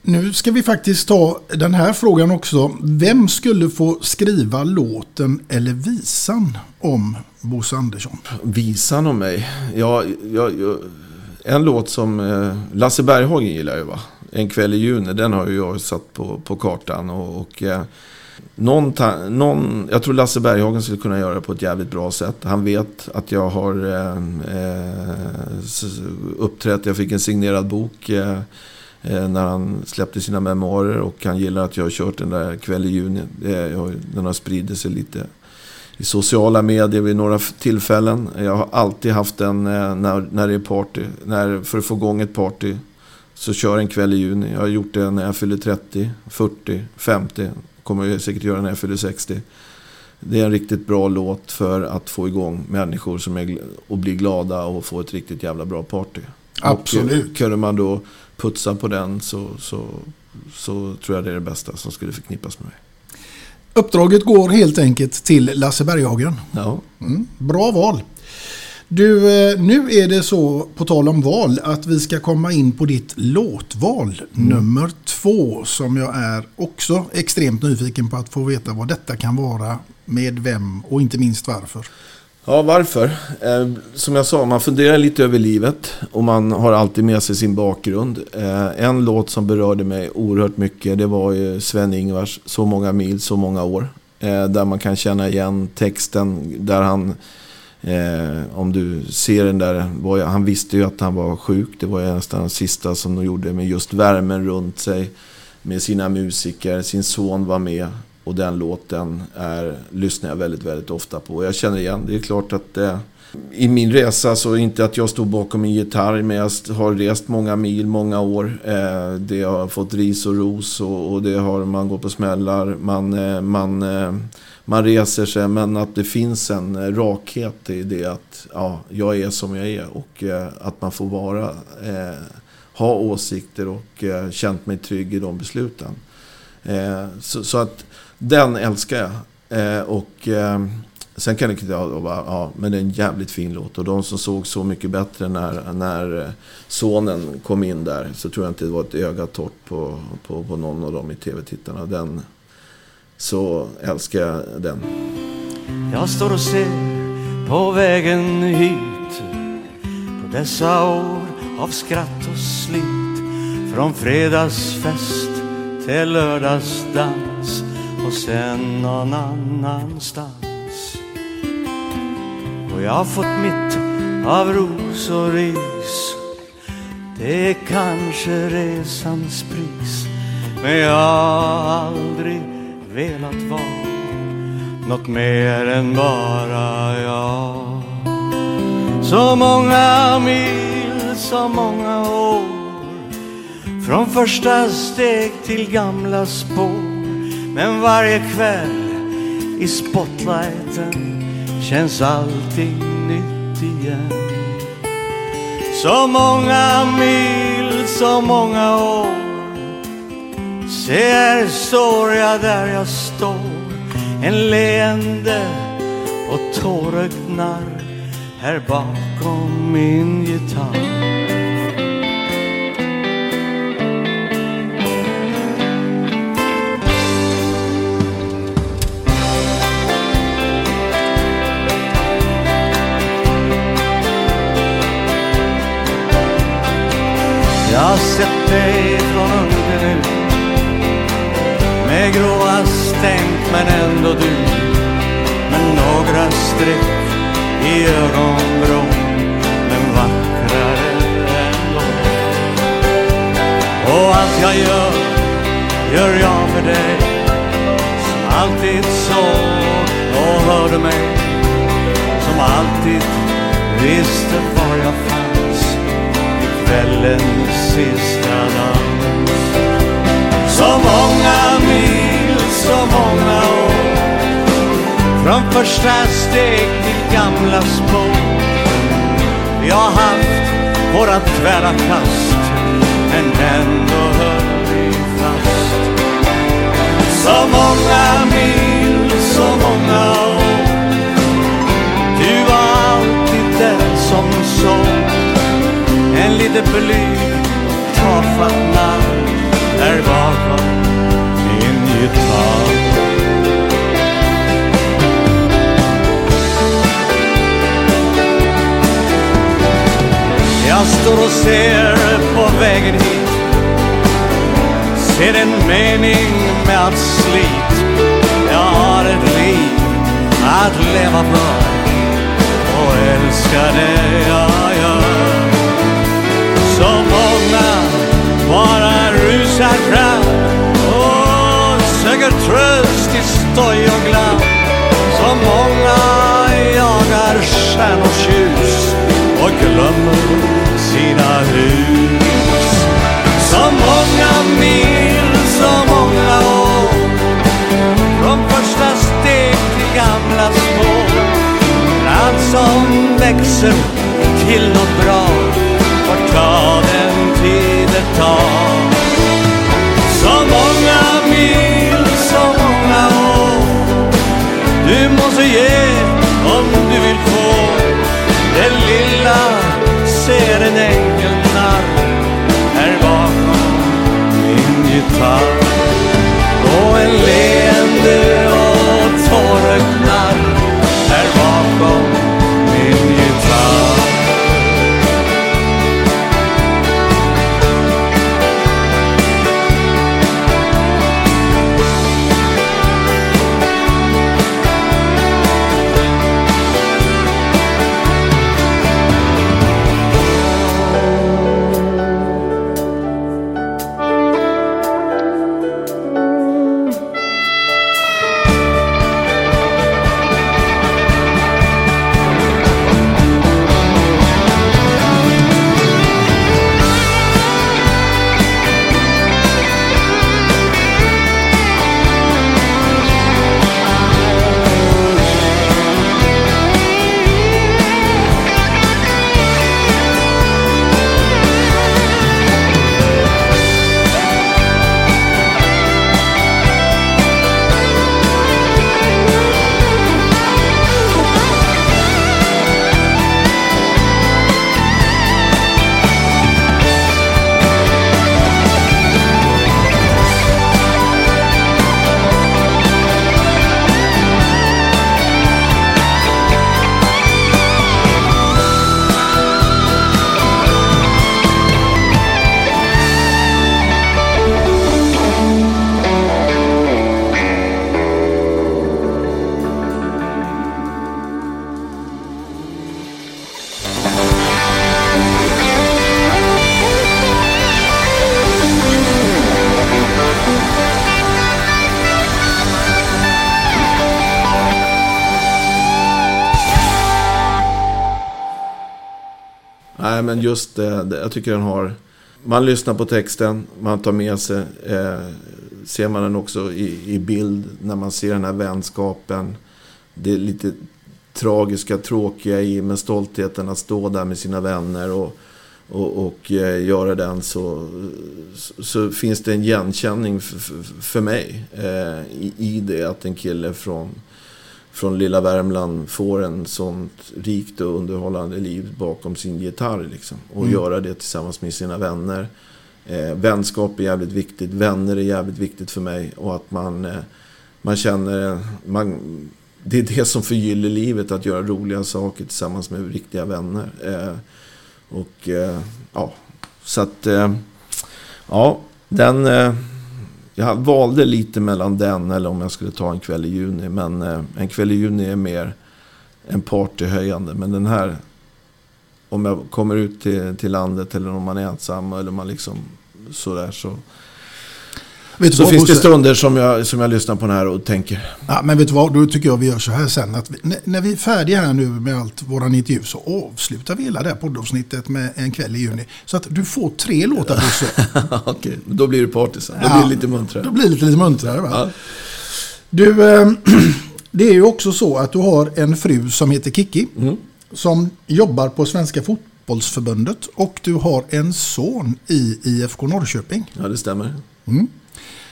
nu ska vi faktiskt ta den här frågan också. Vem skulle få skriva låten eller visan om Bosse Andersson? Visan om mig? Ja, jag, jag, en låt som eh, Lasse Berghagen gillar ju va? En kväll i juni, den har ju jag satt på, på kartan. Och, och eh, någon, ta, någon, jag tror Lasse Berghagen skulle kunna göra det på ett jävligt bra sätt. Han vet att jag har eh, eh uppträtt, jag fick en signerad bok. Eh, eh, när han släppte sina memoarer och han gillar att jag har kört den där kväll i juni. Den har spridit sig lite i sociala medier vid några tillfällen. Jag har alltid haft den eh, när, när det är party. När, för att få igång ett party så kör en kväll i juni. Jag har gjort det när jag fyller 30, 40, 50. Kommer jag säkert göra när jag fyller 60. Det är en riktigt bra låt för att få igång människor som är och bli glada och få ett riktigt jävla bra party. Absolut. Och kunde man då putsa på den så, så, så tror jag det är det bästa som skulle förknippas med mig. Uppdraget går helt enkelt till Lasse Berghagen. Ja. Mm, bra val. Du, eh, nu är det så, på tal om val, att vi ska komma in på ditt låtval nummer två som jag är också extremt nyfiken på att få veta vad detta kan vara, med vem och inte minst varför. Ja, varför? Eh, som jag sa, man funderar lite över livet och man har alltid med sig sin bakgrund. Eh, en låt som berörde mig oerhört mycket, det var ju Sven-Ingvars Så många mil, så många år. Eh, där man kan känna igen texten, där han, eh, om du ser den där, var, ju- han visste ju att han var sjuk. Det var ju nästan den sista som de gjorde med just värmen runt sig. Med sina musiker, sin son var med. Och den låten är, lyssnar jag väldigt, väldigt ofta på. Jag känner igen, det är klart att eh, i min resa så inte att jag stod bakom en gitarr men jag har rest många mil, många år. Eh, det har fått ris och ros och, och det har man gått på smällar. Man, eh, man eh, man reser sig. Men att det finns en eh, rakhet i det att ja, jag är som jag är. Och eh, att man får vara, eh, ha åsikter och eh, känt mig trygg i de besluten. Eh, så, så att den älskar jag. Eh, och eh, sen kan jag inte jag bara, ja, men det är en jävligt fin låt. Och de som såg Så mycket bättre när, när eh, sonen kom in där. Så tror jag inte det var ett öga torrt på, på, på någon av dem i tv-tittarna. Den, så älskar jag den. Jag står och ser på vägen hit På dessa år av skratt och slit Från fredagsfest till lördagsdans och sen någon annanstans Och jag har fått mitt av ros och ris Det är kanske resans pris Men jag har aldrig velat vara något mer än bara jag. Så många mil, så många år från första steg till gamla spår. Men varje kväll i spotlighten känns allting nytt igen. Så många mil, så många år. Se här står jag där jag står. En leende och tårögd Här bakom min gitarr. Har sett dig från under nu, med gråa stänk men ändå du. Med några streck i ögonvrån. Men vackrare ändå och allt jag gör gör jag för dig. Som alltid såg och hörde mig? Som alltid visste var jag fanns kvällens sista dans. Så många mil, så många år. Från första steg till gamla spår. Vi har haft våra tvära kast Men ändå höll vi fast. Så många mil, så många år. Du var alltid den som såg. En lite blyg och tafatt man är bakom min gitarr. Jag står och ser på vägen hit. Ser en mening med allt slit. Jag har ett liv att leva för och älska det jag gör. Fram och söker tröst i stoj och glam. Så många jagar stjärnors ljus och glömmer sina hus. Så många mil, så många år från första steg till gamla spår. Allt som växer till något bra du vill få. Det lilla ser en narr Här bakom min gitarr. Och en leende men just det, det, jag tycker den har... Man lyssnar på texten, man tar med sig. Eh, ser man den också i, i bild när man ser den här vänskapen. Det är lite tragiska, tråkiga i, men stoltheten att stå där med sina vänner och, och, och eh, göra den så, så, så finns det en igenkänning för, för, för mig eh, i, i det att en kille från, från lilla Värmland får en sånt rikt och underhållande liv bakom sin gitarr. Liksom, och Mm. göra det tillsammans med sina vänner. Eh, vänskap är jävligt viktigt, vänner är jävligt viktigt för mig. Och att man, eh, man känner, man, det är det som förgyller livet, att göra roliga saker tillsammans med riktiga vänner. Eh, och eh, ja, så att, eh, ja, den, eh, jag valde lite mellan den eller om jag skulle ta en kväll i juni. Men eh, en kväll i juni är mer en partyhöjande. Men den här, om jag kommer ut till, till landet eller om man är ensam eller om man liksom sådär så. Vet så vad, finns det stunder som jag, som jag lyssnar på den här och tänker. Ja, men vet du vad, då tycker jag vi gör så här sen. Att vi, när, vi är färdiga här nu med allt våran intervju så avslutar vi hela det här poddavsnittet med en kväll i juni. Så att du får tre låtar Bosse. Okej, då blir det party sen. Då Ja, blir det lite muntrare. Då blir det lite, lite muntrare va? Ja. Du, eh, det är ju också så att du har en fru som heter Kiki. Mm. Som jobbar på Svenska Fotbollsförbundet. Och du har en son i IFK Norrköping. Ja, det stämmer. Mm.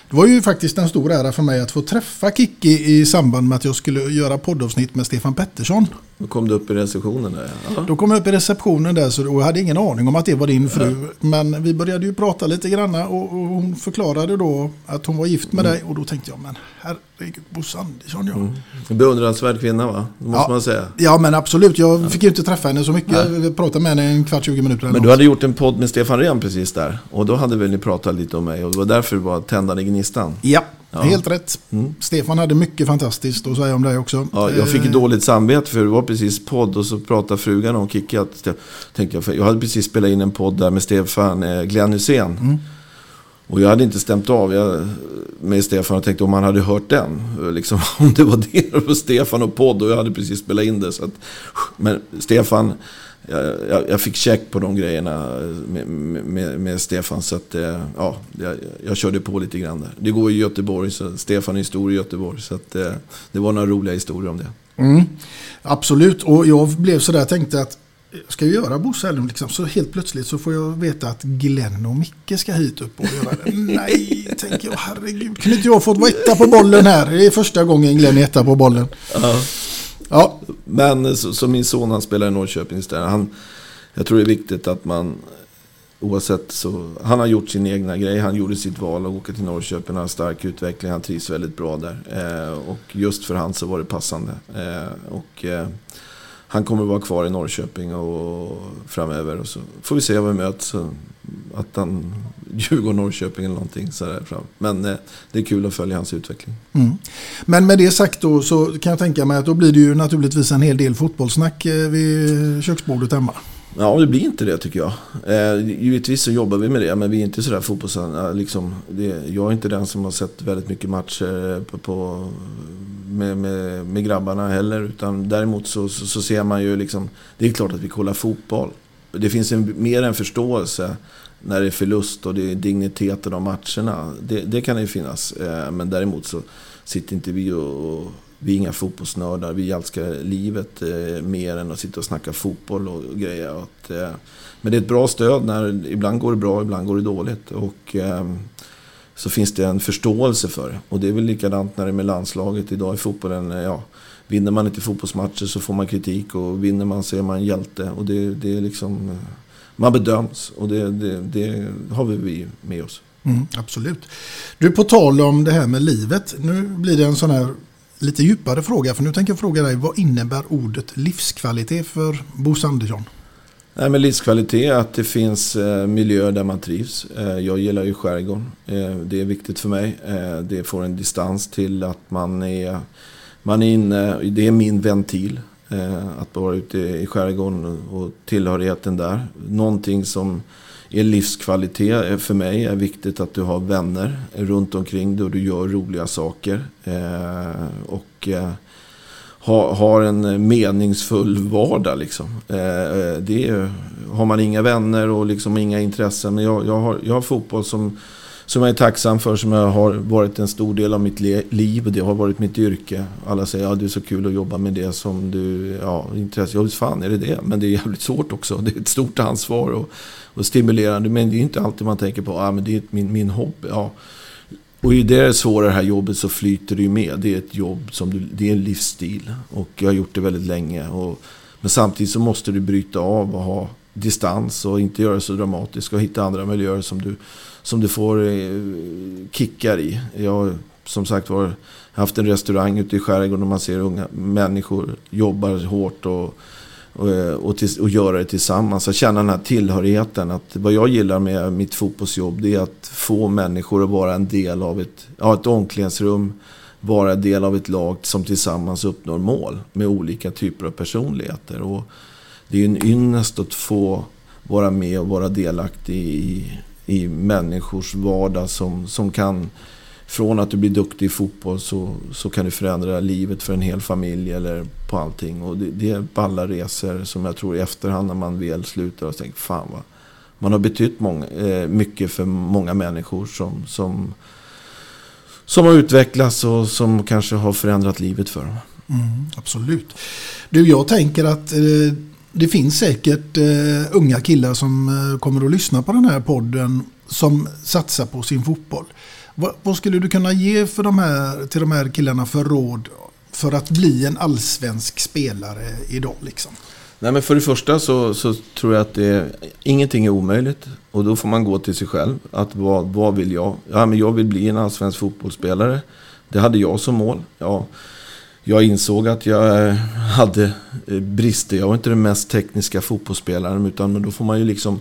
Det var ju faktiskt en stor ära för mig att få träffa Kiki i samband med att jag skulle göra poddavsnitt med Stefan Pettersson. Då kom du upp i receptionen där. Ja. Då kom jag upp i receptionen där så och jag hade ingen aning om att det var din fru. Men vi började ju prata lite granna och, och hon förklarade då att hon var gift med Mm. dig. Och då tänkte jag, men herregud, Bosse Andersson ja. Mm. Beundransvärd kvinna va? Det måste Ja. man säga. Ja men absolut, jag fick ju inte träffa henne så mycket. Jag pratade med henne en kvart, 20 minuter. Men något. du hade gjort en podd med Stefan Rehn precis där. Och då hade väl ni pratat lite om mig. Och det var därför det var tändande gnistan. Ja, Ja. helt rätt. Stefan hade mycket fantastiskt att säga om dig också. Ja, jag fick Eh, ett dåligt samvete för det var precis podd och så pratade frugan om Kikki. Tänkte jag, jag hade precis spelat in en podd där med Stefan eh, Glenn Hysén. Mm. Och jag hade inte stämt av jag, med Stefan och tänkte om han hade hört den. Liksom, om det var det, var Stefan och podd och jag hade precis spelat in det. Så att, men Stefan, jag, jag, jag fick check på de grejerna med, med, med Stefan. Så att, eh, ja, jag, jag körde på lite grann där. Det går i Göteborg, så Stefan är stor i Göteborg. Så att, eh, det var några roliga historier om det. Mm, absolut, och jag blev sådär tänkte att jag ska ju göra Bosse liksom. Så helt plötsligt så får jag veta att Glenn och Micke ska hit upp och göra det. Nej, tänker jag, herregud. Kunde inte jag fått vara etta på bollen här? Det är första gången Glenn är etta på bollen. Ja. Ja. Men så, så min son han spelar i Norrköping istället. Han, jag tror det är viktigt att man oavsett så. Han har gjort sin egna grej. Han gjorde sitt val att åka till Norrköping. Han har stark utveckling. Han trivs väldigt bra där. Eh, och just för han så var det passande. Eh, och eh, han kommer att vara kvar i Norrköping och framöver. Och så får vi se vad vi möts. Att han Djurgården, Norrköping eller någonting sådär fram. Men eh, det är kul att följa hans utveckling. Mm. Men med det sagt då så kan jag tänka mig att då blir det ju naturligtvis en hel del fotbollssnack eh, vid köksbordet hemma. Ja, det blir inte det tycker jag. Eh, givetvis så jobbar vi med det, men vi är inte sådär fotbolls... eh, Liksom, det, jag är inte den som har sett väldigt mycket matcher på, på, med, med, med grabbarna heller. Utan däremot så, så, så ser man ju liksom... Det är klart att vi kollar fotboll. Det finns en, mer en förståelse när det är förlust och det är digniteten av matcherna. Det, det kan det ju finnas. Eh, men däremot så sitter inte vi och... och vi är inga fotbollsnördar. Vi älskar livet eh, mer än att sitta och snacka fotboll och grejer. Och att, eh, men det är ett bra stöd. när Ibland går det bra, ibland går det dåligt. Och eh, så finns det en förståelse för det. Och det är väl likadant när det är med landslaget. Idag i fotbollen, eh, ja, vinner man inte fotbollsmatcher så får man kritik. Och vinner man så är man en hjälte. Och det, det är liksom... eh, man bedöms. Och det, det, det har vi med oss. Mm, absolut. Du, på tal om det här med livet. Nu blir det en sån här lite djupare fråga. För nu tänker jag fråga dig, vad innebär ordet livskvalitet för Bosse Andersson? Nej, men livskvalitet är att det finns eh, miljöer där man trivs. Eh, jag gillar ju skärgården. Eh, det är viktigt för mig. Det får en distans till att man är, man är inne, det är min ventil. Eh, att vara ute i skärgården och tillhörigheten där. Någonting som är livskvalitet för mig är viktigt att du har vänner runt omkring dig och du gör roliga saker. Eh, och eh, ha, har en meningsfull vardag. Liksom. Eh, det är, har man inga vänner och liksom inga intressen. Men jag, jag, har, jag har fotboll som, som jag är tacksam för, som jag har varit en stor del av mitt liv och Det har varit mitt yrke. Alla säger att ja, det är så kul att jobba med det som du... Ja, intresse. Ja, fan är det det. Men det är jävligt svårt också. Det är ett stort ansvar och, och stimulerande. Men det är inte alltid man tänker på att men det är min, min hobby. Ja. Och i det svåra det här jobbet så flyter det ju med. Det är ett jobb som du, det är en livsstil. Och jag har gjort det väldigt länge. Och, men samtidigt så måste du bryta av och ha distans och inte göra det så dramatiskt. Och hitta andra miljöer som du, som du får eh, kickar i. Jag har som sagt var haft en restaurang ute i skärgården och man ser unga människor jobbar hårt och och, eh, och, till, och göra det tillsammans. Att känna den här tillhörigheten. Att vad jag gillar med mitt fotbollsjobb det är att få människor att vara en del av ett, ja, ett omklädningsrum. Vara del av ett lag som tillsammans uppnår mål med olika typer av personligheter. Och det är en ynnest att få vara med och vara delaktig i, i människors vardag som, som kan från att du blir duktig i fotboll så, så kan du förändra livet för en hel familj eller på allting. Och det, det är balla resor som jag tror i efterhand när man väl slutar och tänker fan vad man har betytt många, eh, mycket för många människor som, som, som har utvecklats och som kanske har förändrat livet för dem. Mm, absolut. Du, jag tänker att eh, det finns säkert eh, unga killar som eh, kommer att lyssna på den här podden som satsar på sin fotboll. Vad, vad, skulle du kunna ge för de här, till de här killarna för råd för att bli en allsvensk spelare idag? Liksom? Nej, men för det första så, så tror jag att det, ingenting är omöjligt. Och då får man gå till sig själv. Att vad, vad vill jag? Ja, men jag vill bli en allsvensk fotbollsspelare. Det hade jag som mål. Ja, jag insåg att jag eh, hade eh, brister. Jag var inte den mest tekniska fotbollsspelaren. Utan då får man ju liksom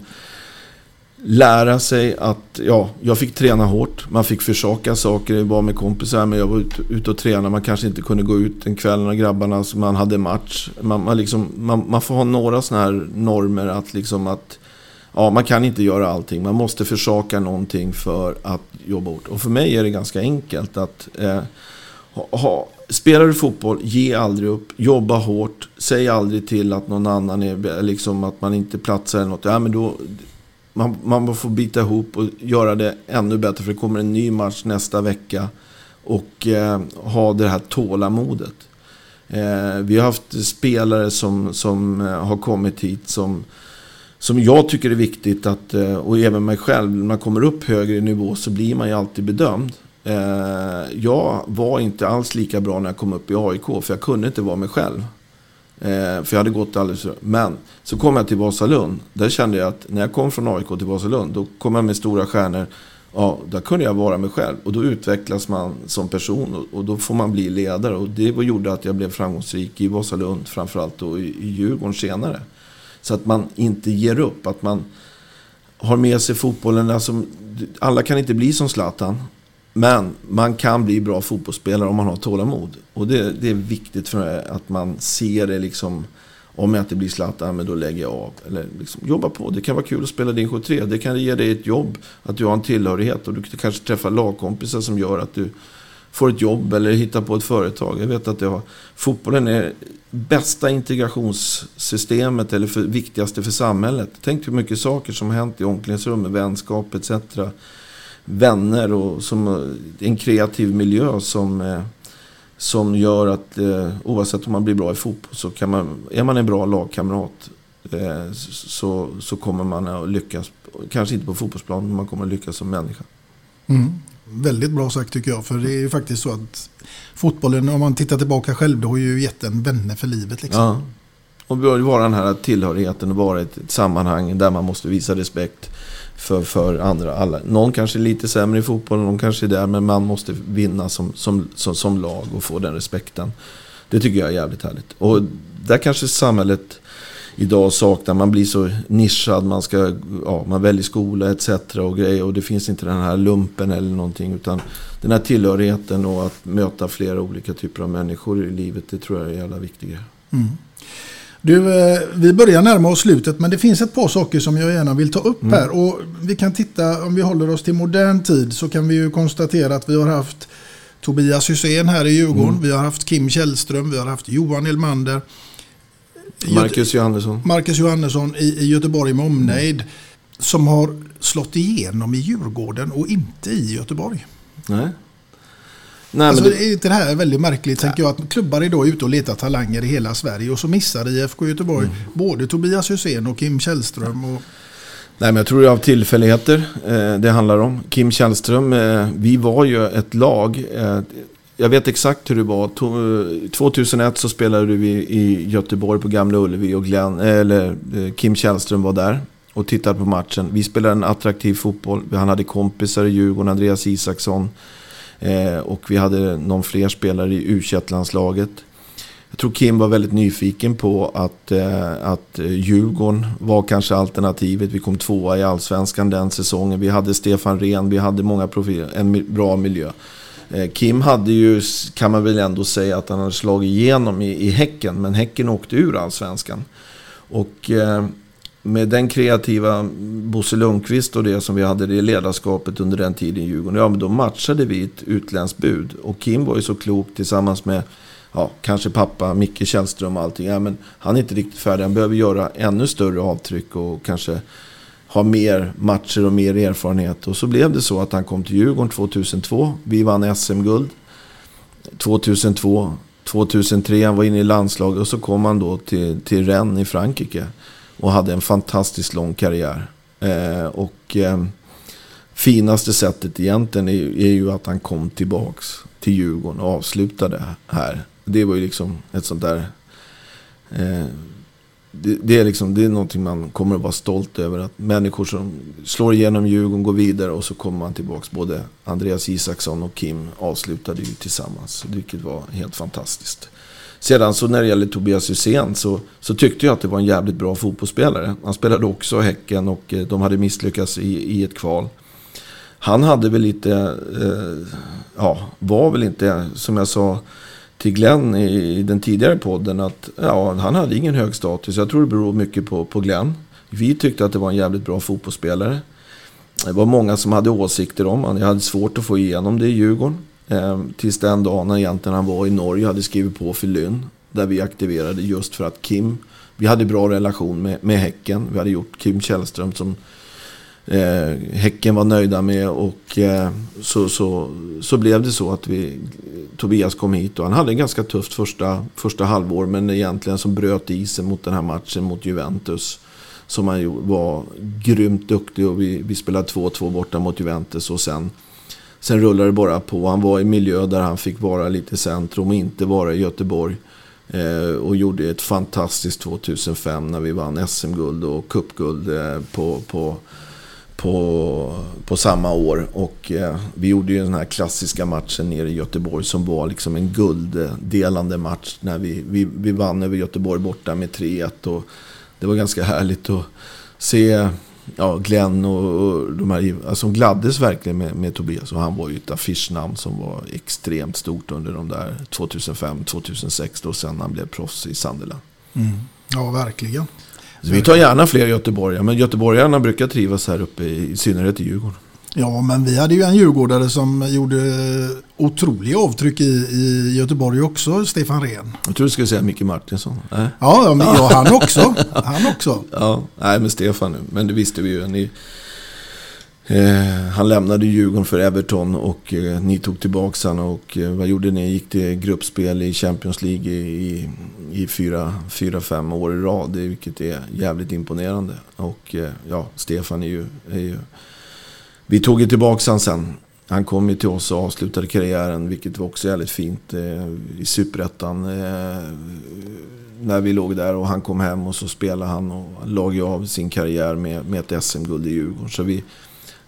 lära sig att, ja, jag fick träna hårt. Man fick försaka saker, jag var med kompisar, men jag var ute ut och tränade. Man kanske inte kunde gå ut den kvällen och grabbarna, så man hade match. Man, man, liksom, man, man får ha några sådana här normer att liksom att, ja, man kan inte göra allting. Man måste försaka någonting för att jobba hårt. Och för mig är det ganska enkelt att eh, ha, ha Spelar du fotboll, ge aldrig upp. Jobba hårt. Säg aldrig till att någon annan är, liksom att man inte platsar eller något. Ja, men då, man, man får bita ihop och göra det ännu bättre. För det kommer en ny match nästa vecka. Och eh, ha det här tålamodet. Eh, vi har haft spelare som, som eh, har kommit hit som, som jag tycker är viktigt att, eh, och även mig själv, när man kommer upp högre i nivå så blir man ju alltid bedömd. Eh, jag var inte alls lika bra när jag kom upp i AIK, för jag kunde inte vara mig själv. Eh, för jag hade gått alldeles för... Men så kom jag till Vasalund. Där kände jag att när jag kom från AIK till Vasalund, då kom jag med stora stjärnor. Ja, där kunde jag vara mig själv. Och då utvecklas man som person och, och då får man bli ledare. Och det gjorde att jag blev framgångsrik i Vasalund framförallt och i, i Djurgården senare. Så att man inte ger upp. Att man har med sig fotbollen. Alltså, alla kan inte bli som Zlatan. Men man kan bli bra fotbollsspelare om man har tålamod. Och det, det är viktigt för mig att man ser det liksom. Om jag inte blir Zlatan, men då lägger jag av. Eller liksom, jobba på. Det kan vara kul att spela din 73. Det kan ge dig ett jobb. Att du har en tillhörighet. Och du kanske träffar lagkompisar som gör att du får ett jobb eller hittar på ett företag. Jag vet att jag, fotbollen är bästa integrationssystemet eller för, viktigaste för samhället. Tänk hur mycket saker som har hänt i omklädningsrummet, vänskap etc vänner och som en kreativ miljö som, eh, som gör att eh, oavsett om man blir bra i fotboll så kan man, är man en bra lagkamrat eh, så, så kommer man att lyckas, kanske inte på fotbollsplan, men man kommer att lyckas som människa. Mm. Väldigt bra sagt tycker jag, för det är ju faktiskt så att fotbollen, om man tittar tillbaka själv, det har ju gett en vänner för livet. Liksom. Ja. Och vara den här tillhörigheten och vara i ett sammanhang där man måste visa respekt för, för andra. Alla. Någon kanske är lite sämre i fotboll, någon kanske är där, men man måste vinna som, som, som, som lag och få den respekten. Det tycker jag är jävligt härligt. Och där kanske samhället idag saknar. Man blir så nischad, man, ska, ja, man väljer skola etc. och grejer. Och det finns inte den här lumpen eller någonting. Utan den här tillhörigheten och att möta flera olika typer av människor i livet. Det tror jag är jävla viktigt. Mm. Du, eh, vi börjar närma oss slutet men det finns ett par saker som jag gärna vill ta upp mm. här. Och vi kan titta, om vi håller oss till modern tid så kan vi ju konstatera att vi har haft Tobias Hysén här i Djurgården. Mm. Vi har haft Kim Källström. Vi har haft Johan Elmander. Marcus Johannesson. Marcus Johannesson i, i Göteborg med omnejd. Som har slått igenom i Djurgården och inte i Göteborg. Nej. Nej, alltså, det, är det här väldigt märkligt? Tänker jag att klubbar idag är ute och letar talanger i hela Sverige och så missar IFK Göteborg Mm. både Tobias Hysén och Kim Källström. Och, nej, men jag tror det är av tillfälligheter eh, det handlar om. Kim Källström, eh, vi var ju ett lag. Eh, jag vet exakt hur det var. To, eh, 2001 så spelade vi i Göteborg på Gamla Ullevi och Glenn, eller, eh, Kim Källström var där och tittade på matchen. Vi spelade en attraktiv fotboll. Han hade kompisar i Djurgården, Andreas Isaksson. Eh, och vi hade någon fler spelare i u landslaget Jag tror Kim var väldigt nyfiken på att, eh, att Djurgården var kanske alternativet. Vi kom tvåa i allsvenskan den säsongen. Vi hade Stefan Rehn, vi hade många profiler, en bra miljö. Eh, Kim hade ju, kan man väl ändå säga, att han hade slagit igenom i, i Häcken. Men Häcken åkte ur allsvenskan. Och eh, med den kreativa Bosse Lundqvist och det som vi hade det ledarskapet under den tiden i Djurgården. Ja, men då matchade vi ett utländskt bud. Och Kim var ju så klok tillsammans med, ja, kanske pappa, Micke Källström och allting. Ja, men han är inte riktigt färdig. Han behöver göra ännu större avtryck och kanske ha mer matcher och mer erfarenhet. Och så blev det så att han kom till Djurgården 2002. Vi vann SM-guld 2002. 2003 han var inne i landslaget och så kom han då till, till Rennes i Frankrike. Och hade en fantastiskt lång karriär. Eh, och eh, finaste sättet egentligen är, är ju att han kom tillbaks till Djurgården och avslutade här. Det var ju liksom ett sånt där... Eh, det, det, är liksom, det är någonting man kommer att vara stolt över. Att människor som slår igenom Djurgården går vidare och så kommer man tillbaks. Både Andreas Isaksson och Kim avslutade ju tillsammans. Vilket var helt fantastiskt. Sedan så när det gäller Tobias Hysén så, så tyckte jag att det var en jävligt bra fotbollsspelare. Han spelade också Häcken och eh, de hade misslyckats i, i ett kval. Han hade väl lite, eh, ja, var väl inte, som jag sa till Glenn i, i den tidigare podden, att ja, han hade ingen hög status. Jag tror det beror mycket på, på Glenn. Vi tyckte att det var en jävligt bra fotbollsspelare. Det var många som hade åsikter om honom. Jag hade svårt att få igenom det i Djurgården. Eh, tills den dagen egentligen han var i Norge och hade skrivit på för Lynn. Där vi aktiverade just för att Kim, vi hade bra relation med, med Häcken. Vi hade gjort Kim Källström som eh, Häcken var nöjda med. Och eh, så, så, så blev det så att vi, Tobias kom hit och han hade en ganska tufft första, första halvår. Men egentligen som bröt isen mot den här matchen mot Juventus. Som han var grymt duktig och vi, vi spelade 2-2 borta mot Juventus. Och sen Sen rullade det bara på. Han var i miljö där han fick vara lite i centrum och inte vara i Göteborg. Eh, och gjorde ett fantastiskt 2005 när vi vann SM-guld och cupguld eh, på, på, på, på samma år. Och eh, vi gjorde ju den här klassiska matchen nere i Göteborg som var liksom en gulddelande match. När vi, vi, vi vann över Göteborg borta med 3-1. Och det var ganska härligt att se ja, Glenn och, och de här, alltså de gladdes verkligen med, med Tobias. Och han var ju ett affischnamn som var extremt stort under de där 2005-2006 då sen han blev proffs i Sunderland. mm, ja, verkligen. Så vi tar gärna fler göteborgare, men göteborgarna brukar trivas här uppe, i, i synnerhet i Djurgården. Ja, men vi hade ju en djurgårdare som gjorde otroliga avtryck i, i Göteborg också, Stefan Rehn. Jag tror du skulle säga Micke Martinsson. Äh? Ja, men, ja, han också. Han också. Ja, nej men Stefan nu. Men det visste vi ju. Ni, eh, han lämnade Djurgården för Everton och eh, ni tog tillbaka honom. Och eh, vad gjorde ni? Gick till gruppspel i Champions League i, i, i fyra, fyra, fem år i rad. Vilket är jävligt imponerande. Och eh, ja, Stefan är ju, är ju... Vi tog ju tillbaka honom sen. Han kom ju till oss och avslutade karriären, vilket var också jävligt fint eh, i Superettan. Eh, när vi låg där och han kom hem och så spelade han och lag ju av sin karriär med, med ett SM-guld i Djurgården. Så vi,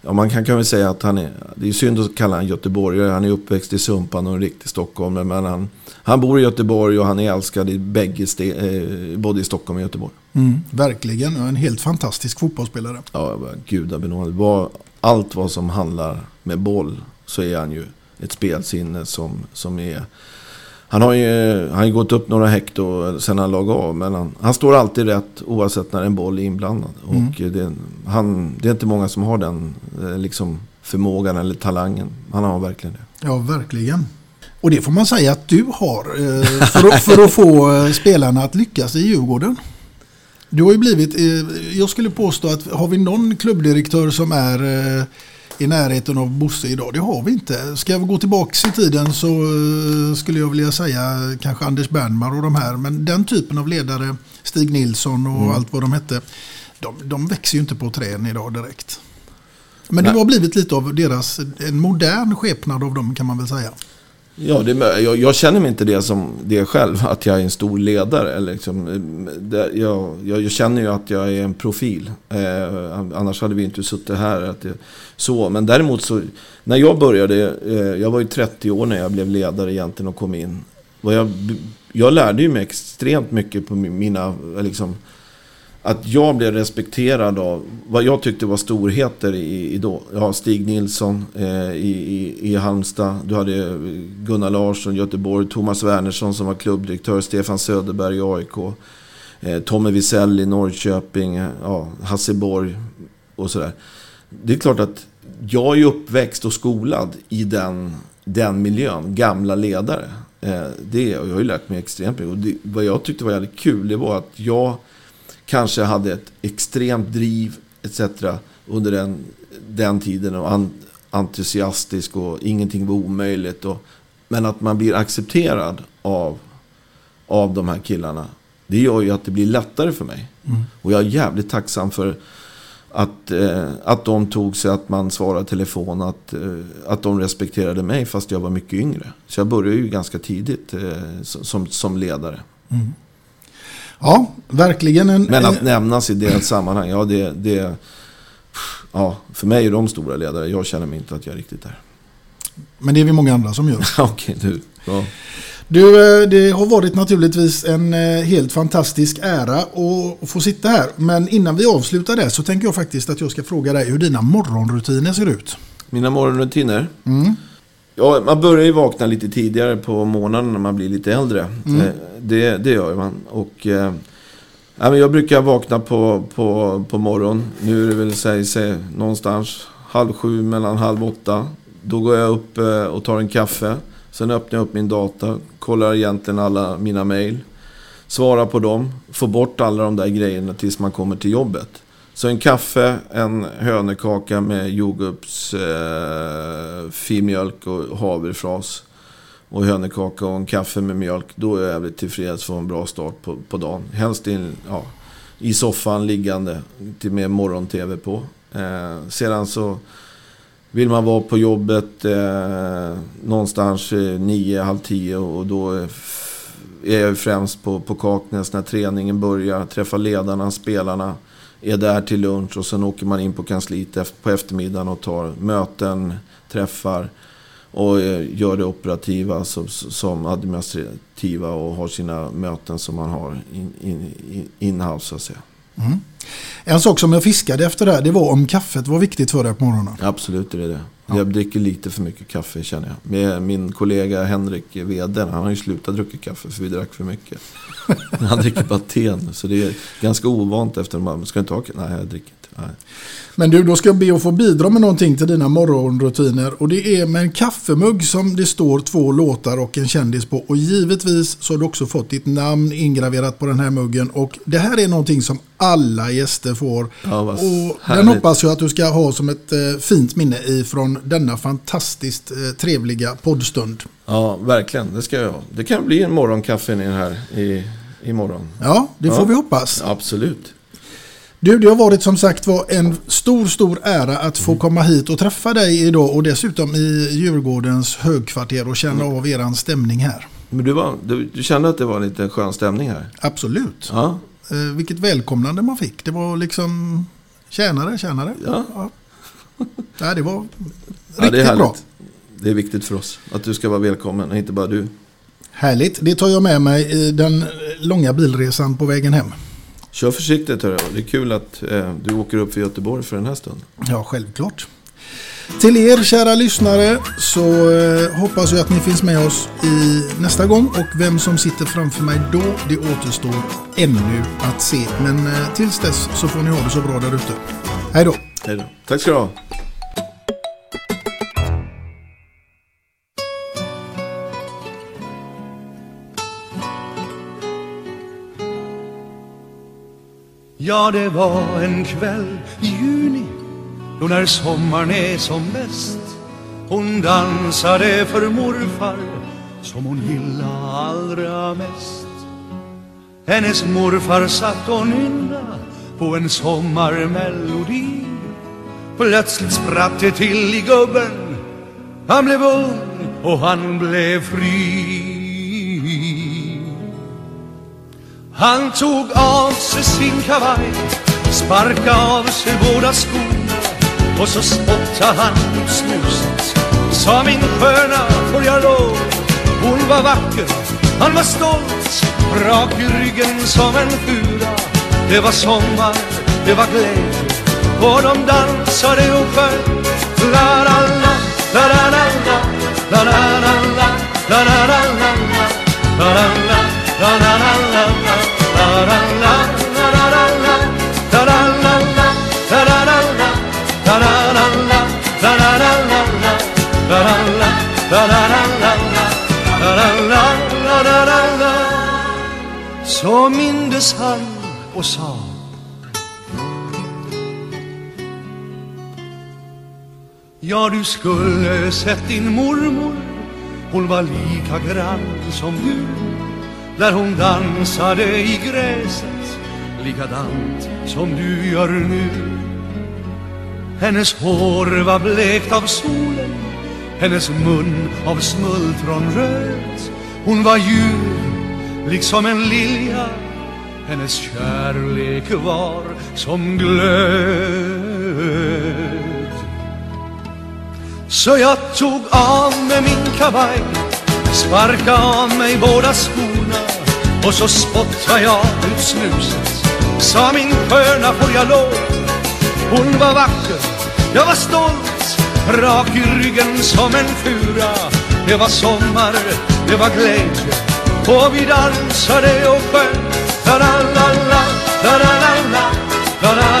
ja, man kan, kan väl säga att han är, det är synd att kalla honom göteborgare. Han är uppväxt i Sumpan och en riktig stockholmare. Men han, han bor i Göteborg och han är älskad i bägge ste, eh, både i Stockholm och Göteborg. Mm, verkligen, en helt fantastisk fotbollsspelare. Ja, gudabenådad. Allt vad som handlar med boll så är han ju ett spelsinne som, som är... Han har ju han har gått upp några hekto sen han lag av. Men han, han står alltid rätt oavsett när en boll är inblandad. Mm. Och det, han, det är inte många som har den eh, liksom, förmågan eller talangen. Han har verkligen det. Ja, verkligen. Och det får man säga att du har eh, för, att, för att få eh, spelarna att lyckas i Djurgården. Du har ju blivit, eh, jag skulle påstå att har vi någon klubbdirektör som är eh, i närheten av Bosse idag? Det har vi inte. Ska jag gå tillbaka i tiden så eh, skulle jag vilja säga kanske Anders Bernmar och de här. Men den typen av ledare, Stig Nilsson och Mm. allt vad de hette. De, de växer ju inte på träden idag direkt. Men Nej. du har blivit lite av deras, en modern skepnad av dem kan man väl säga. Ja, det, jag, jag känner mig inte det som det själv, att jag är en stor ledare. Liksom, det, jag, jag, jag känner ju att jag är en profil. Eh, annars hade vi inte suttit här. Att det, så. Men däremot så, när jag började, eh, jag var ju 30 år när jag blev ledare egentligen och kom in. Och jag, jag lärde ju mig extremt mycket på mina, eh, liksom, att jag blev respekterad av vad jag tyckte var storheter i, i då. Ja, Stig Nilsson eh, i, i, i Halmstad. Du hade eh, Gunnar Larsson, Göteborg. Thomas Wernersson som var klubbdirektör. Stefan Söderberg i AIK. Eh, Tommy Wiesel i Norrköping. Ja, Hasse Borg och sådär. Det är klart att jag är uppväxt och skolad i den, den miljön. Gamla ledare. Eh, det, och jag har ju lärt mig extremt mycket. Och det, vad jag tyckte var jävligt kul, det var att jag kanske hade ett extremt driv etc. under den, den tiden och an, entusiastisk och ingenting var omöjligt. Och, men att man blir accepterad av, av de här killarna. Det gör ju att det blir lättare för mig. Mm. Och jag är jävligt tacksam för att, eh, att de tog sig att man svarade telefon. Att, eh, att de respekterade mig fast jag var mycket yngre. Så jag började ju ganska tidigt eh, som, som ledare. Mm. Ja, verkligen en... Men att nämnas i det sammanhang, ja det, det... Ja, för mig är de stora ledare. Jag känner mig inte att jag är riktigt där. Men det är vi många andra som gör. Okej, du. Ja. Du, eh, det har varit naturligtvis en eh, helt fantastisk ära att få sitta här. Men innan vi avslutar det så tänker jag faktiskt att jag ska fråga dig hur dina morgonrutiner ser ut. Mina morgonrutiner? Mm. Ja, man börjar ju vakna lite tidigare på morgonen när man blir lite äldre. Mm. Eh, Det, det gör man. Och, eh, jag brukar vakna på, på, på morgon. Nu är det väl säg, säg, någonstans halv sju, mellan halv åtta. Då går jag upp eh, och tar en kaffe. Sen öppnar jag upp min data, kollar egentligen alla mina mejl. Svarar på dem, får bort alla de där grejerna tills man kommer till jobbet. Så en kaffe, en hönökaka med jordgubbs, eh, filmjölk och havrefras. Och hönökaka och en kaffe med mjölk. Då är jag väldigt tillfreds för en bra start på, på dagen. Helst in, ja, i soffan liggande till med morgon-tv på. Eh, sedan så vill man vara på jobbet eh, någonstans eh, nio, halv tio och då är, jag främst på, på Kaknäs när träningen börjar. Träffar ledarna, spelarna. Är där till lunch och sen åker man in på kansliet på eftermiddagen och tar möten, träffar och eh, gör det operativa som, som administrativa och har sina möten som man har in, in, in, in-house så att säga. Mm. En sak som jag fiskade efter där, det var om kaffet var viktigt för dig på morgonen. Absolut är det det. Jag dricker lite för mycket kaffe känner jag. Med min kollega Henrik, vdn, han har ju slutat dricka kaffe för vi drack för mycket. Han dricker bara te nu, så det är ganska ovant efter man ska inte ha Nej, jag dricker. Nej. Men du, då ska jag be att få bidra med någonting till dina morgonrutiner. Och det är med en kaffemugg som det står två låtar och en kändis på. Och givetvis så har du också fått ditt namn ingraverat på den här muggen. Och det här är någonting som alla gäster får. Ja, och den härligt. hoppas jag att du ska ha som ett eh, fint minne ifrån denna fantastiskt eh, trevliga poddstund. Ja, verkligen. Det ska jag ha. Det kan bli en morgonkaffe den här i, imorgon. Ja, det får vi hoppas. Absolut. Du, det har varit som sagt var en stor, stor ära att få komma hit och träffa dig idag och dessutom i Djurgårdens högkvarter och känna av eran stämning här. Men du, var, du, du kände att det var lite skön stämning här? Absolut. Ja. Eh, vilket välkomnande man fick. Det var liksom tjänare, tjänare. Ja. ja. Nej, det var Ja, riktigt det är bra. härligt. Det är viktigt för oss att du ska vara välkommen, inte bara du. Härligt. Det tar jag med mig i den långa bilresan på vägen hem. Kör försiktigt hörru. Det är kul att eh, du åker upp för Göteborg för den här stunden. Ja, självklart. Till er kära lyssnare så eh, hoppas jag att ni finns med oss i nästa gång och vem som sitter framför mig då det återstår ännu att se. Men eh, tills dess så får ni ha det så bra där ute. Hej då! Hej då. Tack ska du ha. Ja, det var en kväll i juni då när sommaren är som bäst. Hon dansade för morfar som hon gillade allra mest. Hennes morfar satt och nynna på en sommarmelodi. Plötsligt spratt det till i gubben. Han blev ung och han blev fri. Han tog av sig sin kavaj Sparka av sig båda skorna Och så spottade han ut snuset Sa min sköna, får jag lov Hon var vacker, han var stolt Rak i ryggen som en fura Det var sommar, det var glädje Och de dansade och sjöng La la la, la la la la La la la la, la la la la La la la, la la la la La Så mindes han och sa Ja, du skulle sett din mormor. Hon var lika grann som du. När hon dansade i gräset Likadant som du gör nu. Hennes hår var blekt av solen. Hennes mun av smultronröd Hon var ljuv, liksom en lilja Hennes kärlek var som glöd. Så jag tog av mig min kavaj Sparka av mig båda skorna Och så spottade jag ut snuset. Sa min sköna får jag lov? Hon var vacker, jag var stolt Rak i ryggen som en fura. Det var sommar, det var glädje Oviran sareo ben, la la la la, la la la la, la la.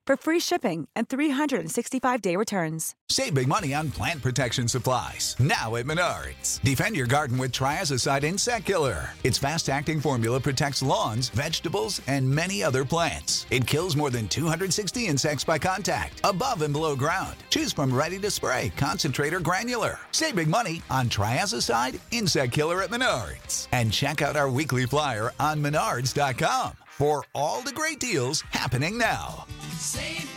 for free shipping and 365-day returns. Save big money on plant protection supplies. Now at Menards. Defend your garden with Triazicide Insect Killer. Its fast acting formula protects lawns, vegetables, and many other plants. It kills more than 260 insects by contact, above and below ground. Choose from ready to spray, concentrate, or granular. Save big money on Triazicide Insect Killer at Menards. And check out our weekly flyer on menards.com for all the great deals happening now. Save